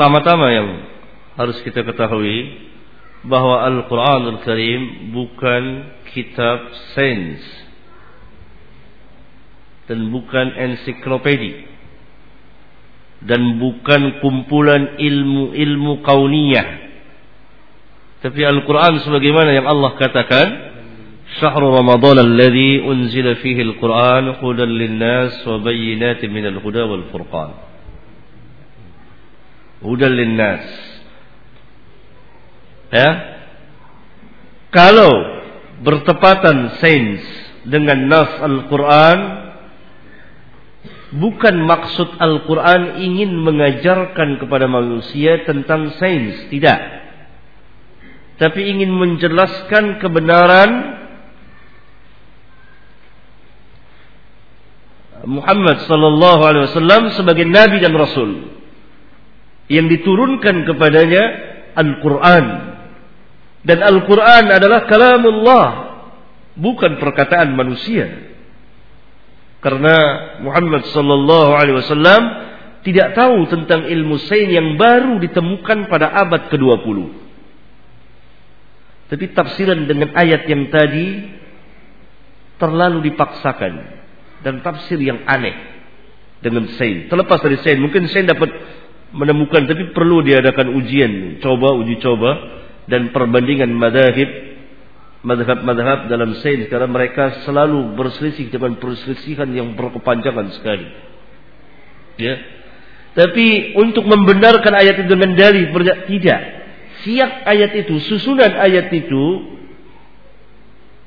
Pertama-tama yang harus kita ketahui bahwa Al-Quranul Karim bukan kitab sains dan bukan ensiklopedia dan bukan kumpulan ilmu-ilmu kauniyah. Tapi Al-Quran sebagaimana yang Allah katakan Syahrul Ramadan alladhi unzila fihi Al-Quran hudan linnas wa bayyinatin minal huda wal furqan. Hudal linnas. Ya. Kalau bertepatan sains dengan nas Al-Quran, bukan maksud Al-Quran ingin mengajarkan kepada manusia tentang sains, tidak. Tapi ingin menjelaskan kebenaran Muhammad sallallahu alaihi wasallam sebagai nabi dan rasul yang diturunkan kepadanya Al-Qur'an dan Al-Quran adalah kalamullah. Bukan perkataan manusia. Karena Muhammad sallallahu alaihi wasallam tidak tahu tentang ilmu sains yang baru ditemukan pada abad ke-20. Tapi tafsiran dengan ayat yang tadi terlalu dipaksakan dan tafsir yang aneh dengan sains. Terlepas dari sains, mungkin sains dapat menemukan tapi perlu diadakan ujian, coba uji coba dan perbandingan madhab madhab-madhab dalam sains karena mereka selalu berselisih dengan perselisihan yang berkepanjangan sekali. Ya. Tapi untuk membenarkan ayat itu dengan dalil tidak. Siap ayat itu, susunan ayat itu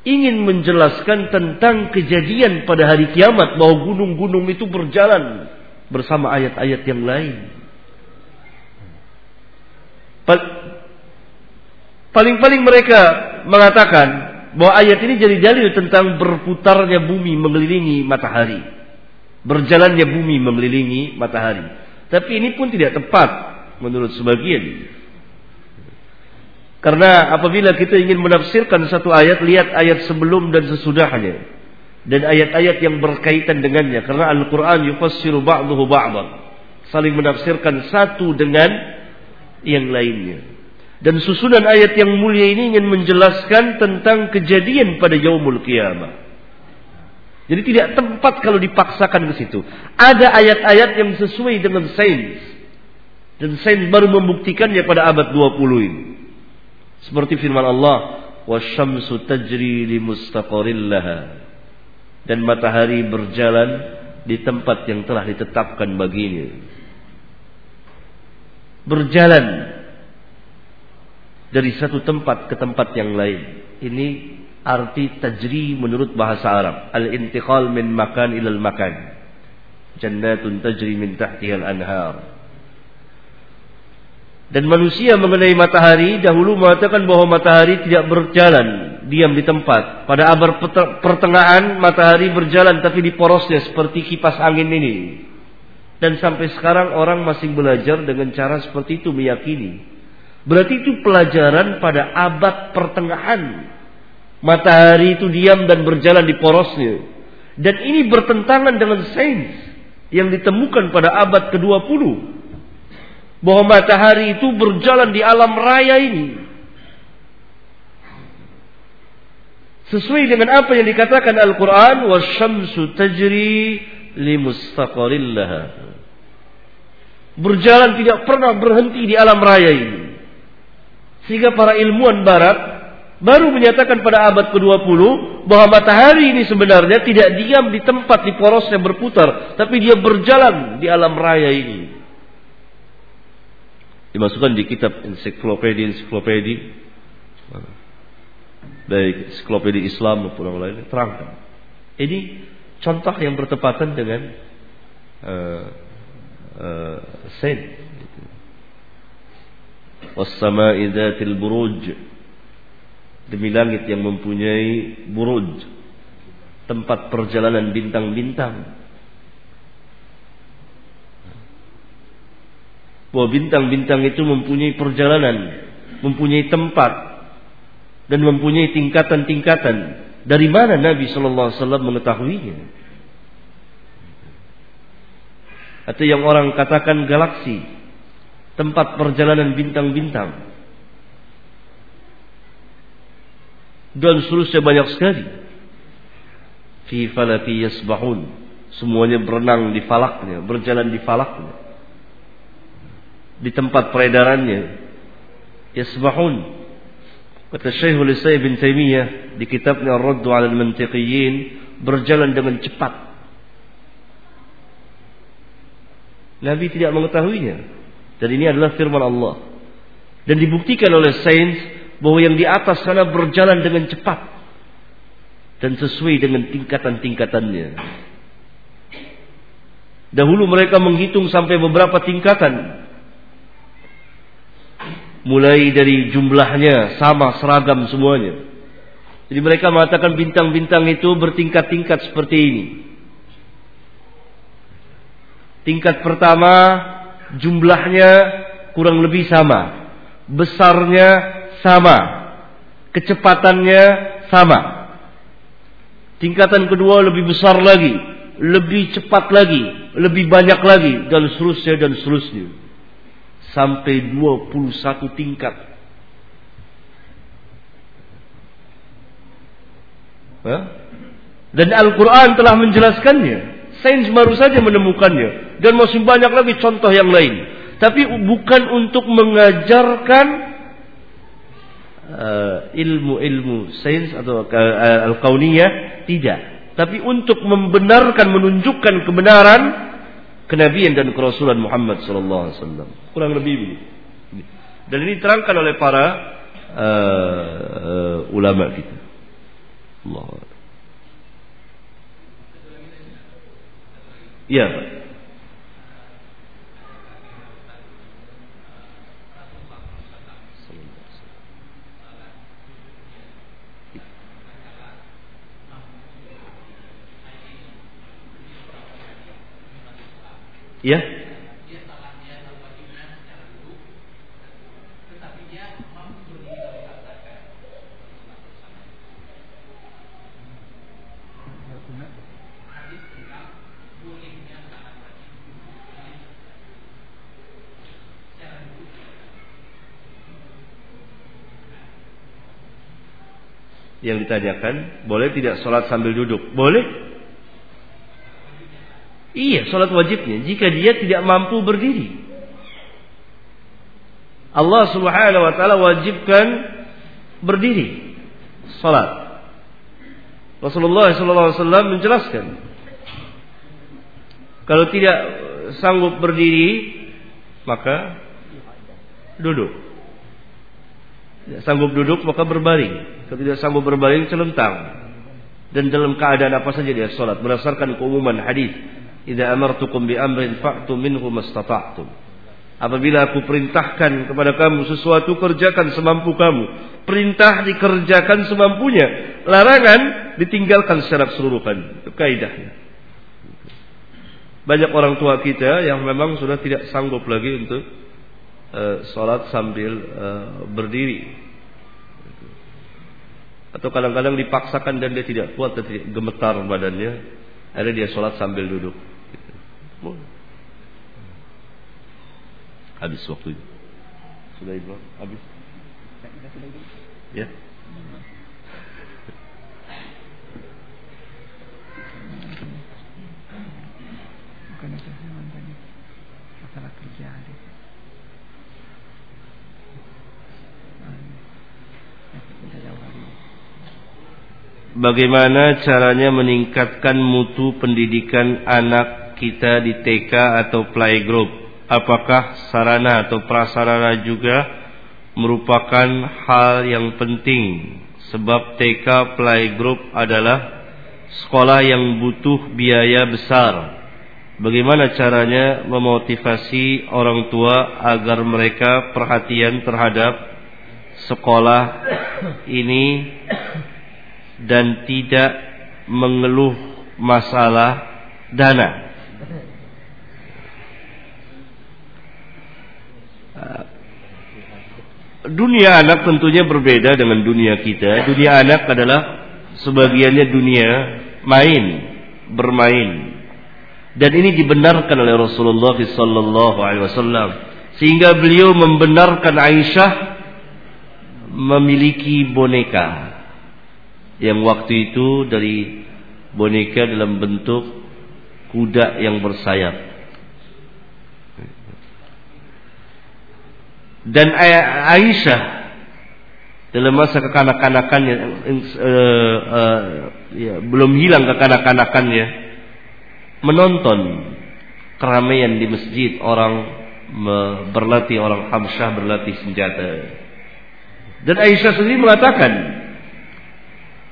ingin menjelaskan tentang kejadian pada hari kiamat bahwa gunung-gunung itu berjalan bersama ayat-ayat yang lain. Paling-paling mereka mengatakan bahwa ayat ini jadi dalil tentang berputarnya bumi mengelilingi matahari. Berjalannya bumi mengelilingi matahari. Tapi ini pun tidak tepat menurut sebagian. Karena apabila kita ingin menafsirkan satu ayat, lihat ayat sebelum dan sesudahnya. Dan ayat-ayat yang berkaitan dengannya. Karena Al-Quran yufassiru ba'duhu ba'dan. Saling menafsirkan satu dengan yang lainnya. Dan susunan ayat yang mulia ini ingin menjelaskan tentang kejadian pada yaumul kiamah. Jadi tidak tempat kalau dipaksakan ke situ. Ada ayat-ayat yang sesuai dengan sains. Dan sains baru membuktikannya pada abad 20 ini. Seperti firman Allah, "Wasyamsu tajri li mustaqarrillaha." Dan matahari berjalan di tempat yang telah ditetapkan baginya. Berjalan dari satu tempat ke tempat yang lain. Ini arti tajri menurut bahasa Arab. Al-intiqal min makan ilal makan. Jannatun tajri min tahtihal anhar. Dan manusia mengenai matahari dahulu mengatakan bahwa matahari tidak berjalan diam di tempat. Pada abad pertengahan matahari berjalan tapi di porosnya seperti kipas angin ini. Dan sampai sekarang orang masih belajar dengan cara seperti itu meyakini Berarti itu pelajaran pada abad pertengahan. Matahari itu diam dan berjalan di porosnya. Dan ini bertentangan dengan sains yang ditemukan pada abad ke-20. Bahwa matahari itu berjalan di alam raya ini. Sesuai dengan apa yang dikatakan Al-Quran. Wasyamsu tajri limustaqarillaha. Berjalan tidak pernah berhenti di alam raya ini. Sehingga para ilmuwan barat baru menyatakan pada abad ke-20 bahwa matahari ini sebenarnya tidak diam di tempat di porosnya berputar, tapi dia berjalan di alam raya ini. Dimasukkan di kitab ensiklopedi-ensiklopedi baik ensiklopedi Islam maupun yang lain terangkan. Ini contoh yang bertepatan dengan uh, uh, sains wassama'i dzatil buruj. Demi langit yang mempunyai buruj. Tempat perjalanan bintang-bintang. Bahwa bintang-bintang itu mempunyai perjalanan mempunyai tempat dan mempunyai tingkatan-tingkatan. Dari mana Nabi Wasallam mengetahuinya atau yang orang katakan galaksi, tempat perjalanan bintang-bintang. Dan seterusnya banyak sekali. Fi falaki yasbahun. Semuanya berenang di falaknya, berjalan di falaknya. Di tempat peredarannya. Yasbahun. Kata Syekhul Islam bin Taimiyah di kitabnya Ar-Raddu al-Mantiqiyyin berjalan dengan cepat. Nabi tidak mengetahuinya. Dan ini adalah firman Allah. Dan dibuktikan oleh sains bahwa yang di atas sana berjalan dengan cepat dan sesuai dengan tingkatan-tingkatannya. Dahulu mereka menghitung sampai beberapa tingkatan. Mulai dari jumlahnya sama seragam semuanya. Jadi mereka mengatakan bintang-bintang itu bertingkat-tingkat seperti ini. Tingkat pertama jumlahnya kurang lebih sama. Besarnya sama. Kecepatannya sama. Tingkatan kedua lebih besar lagi. Lebih cepat lagi. Lebih banyak lagi. Dan seterusnya dan seterusnya. Sampai 21 tingkat. Dan Al-Quran telah menjelaskannya. Sains baru saja menemukannya. Dan masih banyak lagi contoh yang lain. Tapi bukan untuk mengajarkan uh, ilmu-ilmu sains atau uh, al-kauniyah. Tidak. Tapi untuk membenarkan, menunjukkan kebenaran kenabian dan kerasulan Muhammad sallallahu alaihi wasallam. Kurang lebih ini. Dan ini terangkan oleh para uh, uh, ulama kita. Allah. Ya. Ya. yang ditanyakan, boleh tidak sholat sambil duduk? Boleh. Iya, sholat wajibnya. Jika dia tidak mampu berdiri. Allah subhanahu wa ta'ala wajibkan berdiri. Sholat. Rasulullah SAW menjelaskan. Kalau tidak sanggup berdiri, maka duduk. Tidak sanggup duduk, maka berbaring. Kalau tidak sanggup berbaring celentang. Dan dalam keadaan apa saja dia sholat. Berdasarkan keumuman hadis. Idza amartukum bi amrin fa'tu minhu mastata'tum. Apabila aku perintahkan kepada kamu sesuatu kerjakan semampu kamu. Perintah dikerjakan semampunya. Larangan ditinggalkan secara keseluruhan. Itu kaidahnya. Banyak orang tua kita yang memang sudah tidak sanggup lagi untuk uh, sholat sambil uh, berdiri atau kadang-kadang dipaksakan dan dia tidak kuat dan tidak gemetar badannya ada dia sholat sambil duduk gitu. habis waktu itu sudah ibu habis? Ya. Bukan itu masalah kerja bagaimana caranya meningkatkan mutu pendidikan anak kita di TK atau playgroup? Apakah sarana atau prasarana juga merupakan hal yang penting? Sebab TK playgroup adalah sekolah yang butuh biaya besar. Bagaimana caranya memotivasi orang tua agar mereka perhatian terhadap sekolah ini dan tidak mengeluh masalah dana. Dunia anak tentunya berbeda dengan dunia kita. Dunia anak adalah sebagiannya dunia main, bermain. Dan ini dibenarkan oleh Rasulullah sallallahu sehingga beliau membenarkan Aisyah memiliki boneka yang waktu itu dari boneka dalam bentuk kuda yang bersayap. Dan Aisyah dalam masa kekanak-kanakannya uh, uh, ya, belum hilang kekanak-kanakannya menonton keramaian di masjid orang berlatih orang Hamsyah berlatih senjata. Dan Aisyah sendiri mengatakan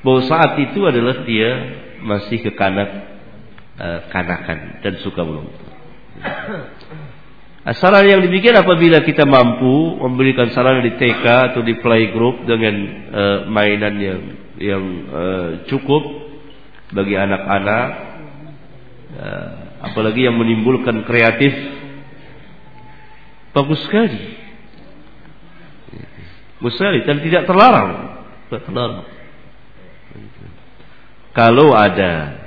bahwa saat itu adalah dia masih kekanak uh, kanakan dan suka menonton Saran yang demikian apabila kita mampu memberikan saran di TK atau di playgroup dengan uh, mainan yang yang uh, cukup bagi anak-anak, uh, apalagi yang menimbulkan kreatif, bagus sekali. Bagus dan tidak terlarang. Tidak terlarang. Kalau ada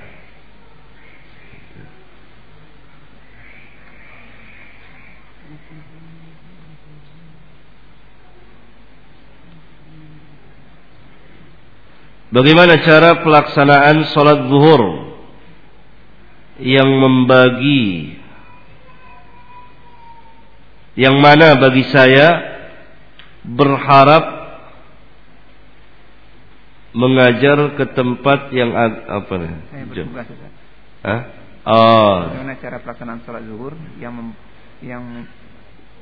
Bagaimana cara pelaksanaan sholat zuhur yang membagi yang mana bagi saya berharap mengajar ke tempat yang apa nih? Saya bertugas, Hah? Oh. Bagaimana cara pelaksanaan sholat zuhur yang mem, yang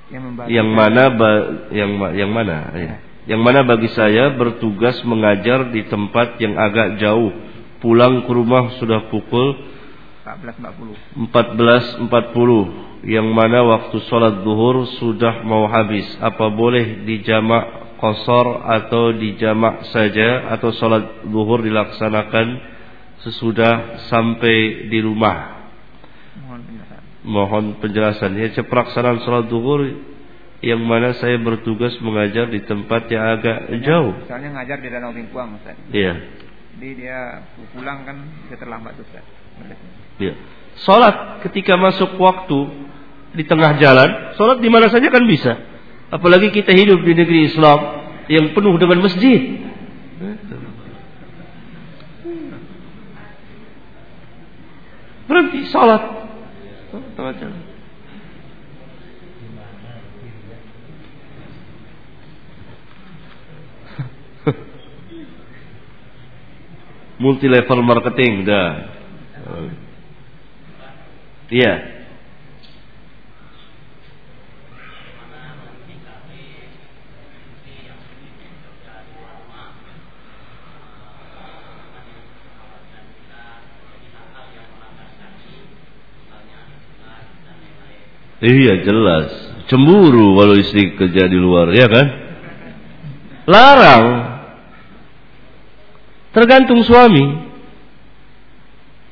yang membagi yang mana ba, yang yang mana? Ya yang mana bagi saya bertugas mengajar di tempat yang agak jauh. Pulang ke rumah sudah pukul 14.40. 14.40 yang mana waktu sholat duhur sudah mau habis. Apa boleh dijamak kosor atau dijamak saja atau sholat duhur dilaksanakan sesudah sampai di rumah? Mohon penjelasan. Mohon penjelasan. Ya, pelaksanaan sholat duhur yang mana saya bertugas mengajar di tempat yang agak jauh. Misalnya ngajar di Danau Bingkuang, Ustaz. Iya. Jadi dia pulang kan bisa terlambat Ustaz. Iya. Salat ketika masuk waktu di tengah jalan, salat di mana saja kan bisa. Apalagi kita hidup di negeri Islam yang penuh dengan masjid. Berhenti salat. Tengah jalan. Multi level marketing dah. Iya. Iya jelas Cemburu kalau istri kerja di luar Ya kan Larang Tergantung suami.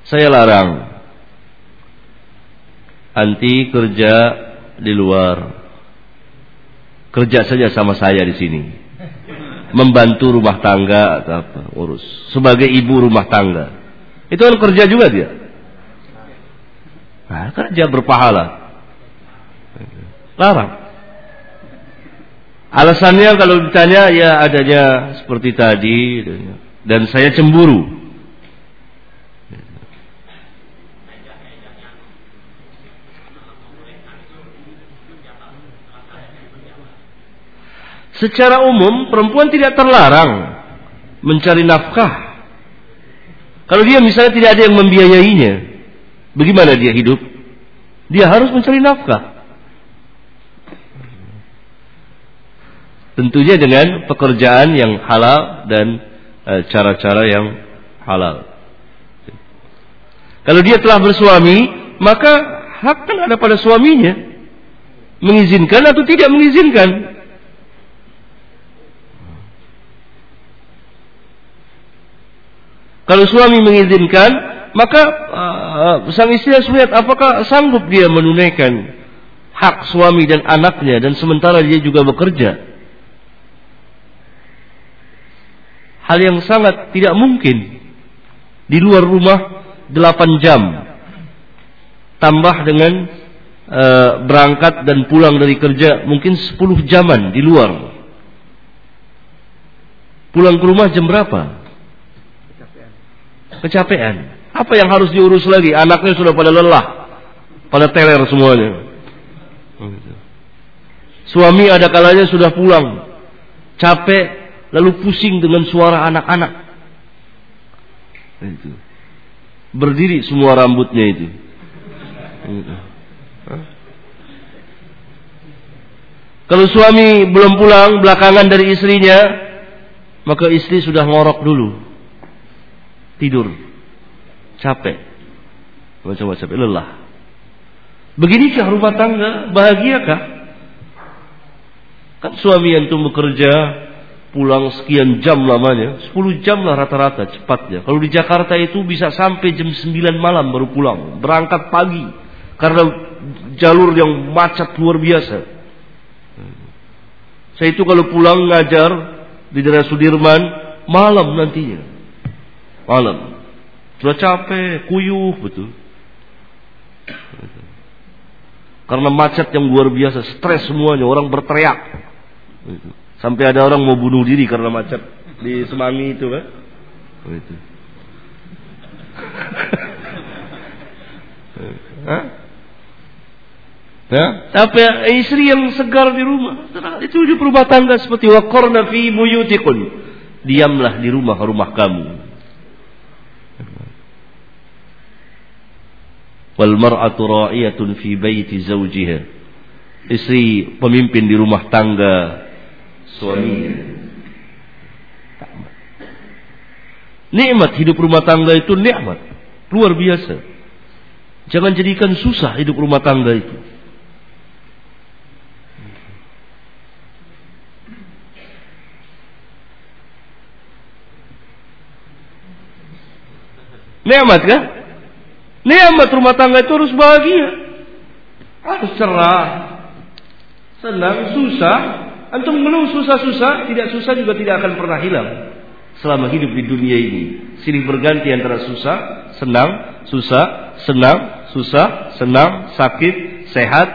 Saya larang. Anti kerja di luar. Kerja saja sama saya di sini. Membantu rumah tangga atau apa, urus. Sebagai ibu rumah tangga. Itu kan kerja juga dia. Nah, kerja berpahala. Larang. Alasannya kalau ditanya ya adanya seperti tadi dan saya cemburu. Secara umum perempuan tidak terlarang mencari nafkah. Kalau dia misalnya tidak ada yang membiayainya, bagaimana dia hidup? Dia harus mencari nafkah. Tentunya dengan pekerjaan yang halal dan cara-cara yang halal. Kalau dia telah bersuami, maka hak kan ada pada suaminya. Mengizinkan atau tidak mengizinkan. Kalau suami mengizinkan, maka uh, sang istri harus melihat apakah sanggup dia menunaikan hak suami dan anaknya dan sementara dia juga bekerja. Hal yang sangat tidak mungkin di luar rumah 8 jam tambah dengan e, berangkat dan pulang dari kerja mungkin 10 jaman di luar. Pulang ke rumah jam berapa? Kecapean. Kecapean. Apa yang harus diurus lagi? Anaknya sudah pada lelah, pada teler semuanya. Suami ada kalanya sudah pulang, capek, lalu pusing dengan suara anak-anak. Itu. Berdiri semua rambutnya itu. Kalau suami belum pulang belakangan dari istrinya, maka istri sudah ngorok dulu. Tidur. Capek. Coba capek, lelah. Beginikah rumah tangga? Bahagiakah? Kan suami yang tuh bekerja pulang sekian jam lamanya, 10 jam lah rata-rata cepatnya. Kalau di Jakarta itu bisa sampai jam 9 malam baru pulang, berangkat pagi karena jalur yang macet luar biasa. Saya itu kalau pulang ngajar di daerah Sudirman malam nantinya. Malam. Sudah capek, kuyuh betul. Karena macet yang luar biasa, stres semuanya, orang berteriak. Sampai ada orang mau bunuh diri karena macet di Semanggi itu kan. Itu. Hah? Ya, tapi istri yang segar di rumah, itu di rumah tangga seperti waqarna fi buyutikun. Diamlah di rumah-rumah kamu. Wal mar'atu ra'iyatun fi baiti zawjiha. Istri pemimpin di rumah tangga suaminya. Nikmat hidup rumah tangga itu nikmat. Luar biasa. Jangan jadikan susah hidup rumah tangga itu. Nikmat kan? Nikmat rumah tangga itu harus bahagia. Harus cerah. Senang, susah, Antum mengeluh susah-susah, tidak susah juga tidak akan pernah hilang selama hidup di dunia ini. Silih berganti antara susah, senang, susah, senang, susah, senang, sakit, sehat,